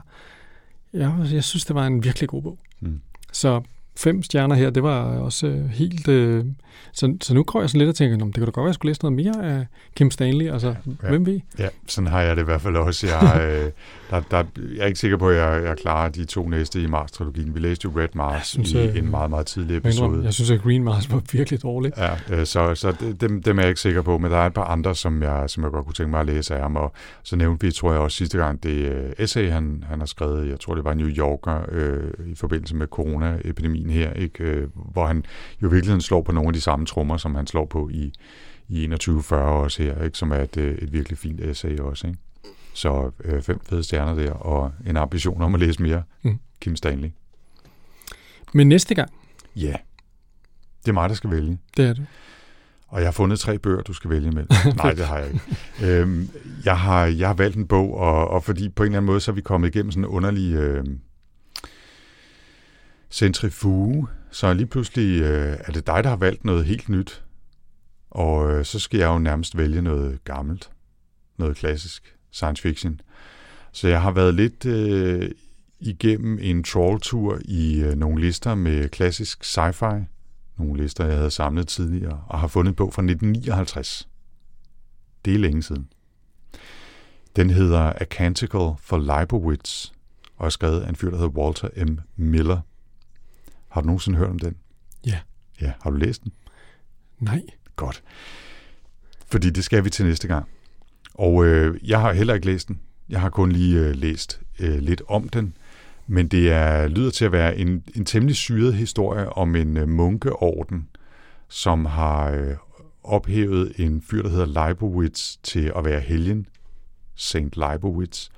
Jeg, jeg synes, det var en virkelig god bog. Mm. Så fem stjerner her, det var også øh, helt... Øh, så, så nu går jeg sådan lidt og tænker, det kunne da godt være, at jeg skulle læse noget mere af Kim Stanley. Altså, ja, ja. hvem ved? Ja, sådan har jeg det i hvert fald også. Jeg, øh, der, der, jeg er ikke sikker på, at jeg, jeg klarer de to næste i Mars-trilogien. Vi læste jo Red Mars synes, i øh, en meget, meget tidlig episode. Jeg synes, at Green Mars var virkelig dårlig. Ja, øh, så, så dem, dem er jeg ikke sikker på, men der er et par andre, som jeg, som jeg godt kunne tænke mig at læse af ham. Og så nævnte vi, tror jeg også sidste gang, det uh, essay, han, han har skrevet, jeg tror det var New Yorker, øh, i forbindelse med coronaepidemien her, ikke? Øh, hvor han jo virkelig slår på nogle af de samme trommer, som han slår på i, i 2140 også her, ikke? som er et, øh, et virkelig fint essay også. Ikke? Så øh, fem fede stjerner der, og en ambition om at læse mere. Mm. Kim Stanley. Men næste gang? Ja. Det er mig, der skal vælge. Det er det. Og jeg har fundet tre bøger, du skal vælge imellem. Nej, det har jeg ikke. øhm, jeg, har, jeg har valgt en bog, og, og fordi på en eller anden måde, så er vi kommet igennem sådan en underlig øh, centrifuge. Så lige pludselig øh, er det dig, der har valgt noget helt nyt. Og øh, så skal jeg jo nærmest vælge noget gammelt. Noget klassisk science fiction. Så jeg har været lidt øh, igennem en trolltur i øh, nogle lister med klassisk sci-fi nogle lister, jeg havde samlet tidligere, og har fundet på fra 1959. Det er længe siden. Den hedder A Canticle for Leibowitz, og er skrevet af en fyr, der hedder Walter M. Miller. Har du nogensinde hørt om den? Ja. Ja, har du læst den? Nej. Godt. Fordi det skal vi til næste gang. Og øh, jeg har heller ikke læst den. Jeg har kun lige øh, læst øh, lidt om den. Men det er, lyder til at være en, en temmelig syret historie om en uh, munkeorden, som har uh, ophævet en fyr, der hedder Leibowitz, til at være helgen, Saint Leibowitz,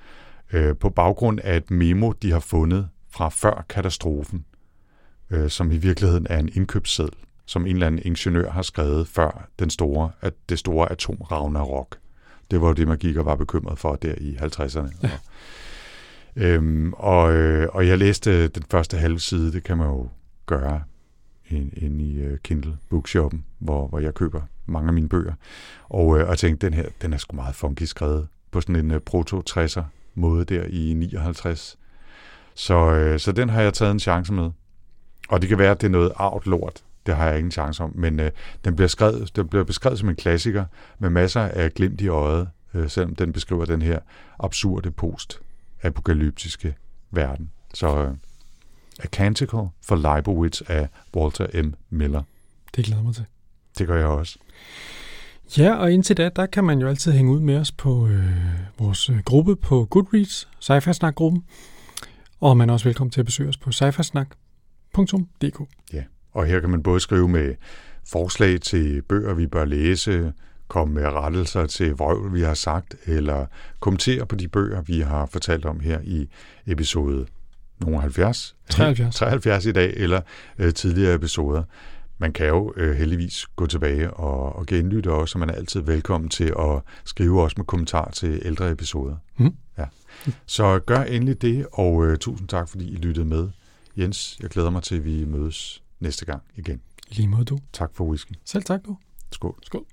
uh, på baggrund af et memo, de har fundet fra før katastrofen, uh, som i virkeligheden er en indkøbsseddel, som en eller anden ingeniør har skrevet før den store, at det store atom Ragnarok. Det var jo det, man gik og var bekymret for der i 50'erne. Ja. Øhm, og, øh, og jeg læste den første halve side, det kan man jo gøre ind, ind i uh, Kindle Bookshoppen, hvor, hvor jeg køber mange af mine bøger. Og, øh, og jeg tænkte, den her, den er sgu meget funky skrevet på sådan en uh, proto-60'er måde der i 59. Så, øh, så den har jeg taget en chance med. Og det kan være, at det er noget arvt lort. Det har jeg ingen chance om. Men øh, den, bliver skrevet, den bliver beskrevet som en klassiker med masser af glimt i øjet, øh, selvom den beskriver den her absurde post apokalyptiske verden. Så uh, A Canticle for Leibowitz af Walter M. Miller. Det glæder mig til. Det gør jeg også. Ja, og indtil da, der kan man jo altid hænge ud med os på øh, vores øh, gruppe på Goodreads, sci gruppen og man er også velkommen til at besøge os på sci Ja, og her kan man både skrive med forslag til bøger, vi bør læse, komme med rettelser til vrøvl, vi har sagt, eller kommentere på de bøger, vi har fortalt om her i episode nogle 70, 73. 73 i dag, eller øh, tidligere episoder. Man kan jo øh, heldigvis gå tilbage og, og genlytte også, og man er altid velkommen til at skrive også med kommentar til ældre episoder. Mm. Ja. Så gør endelig det, og øh, tusind tak, fordi I lyttede med. Jens, jeg glæder mig til, at vi mødes næste gang igen. Lige måde du. Tak for whisky. Selv tak du. Skål. Skål.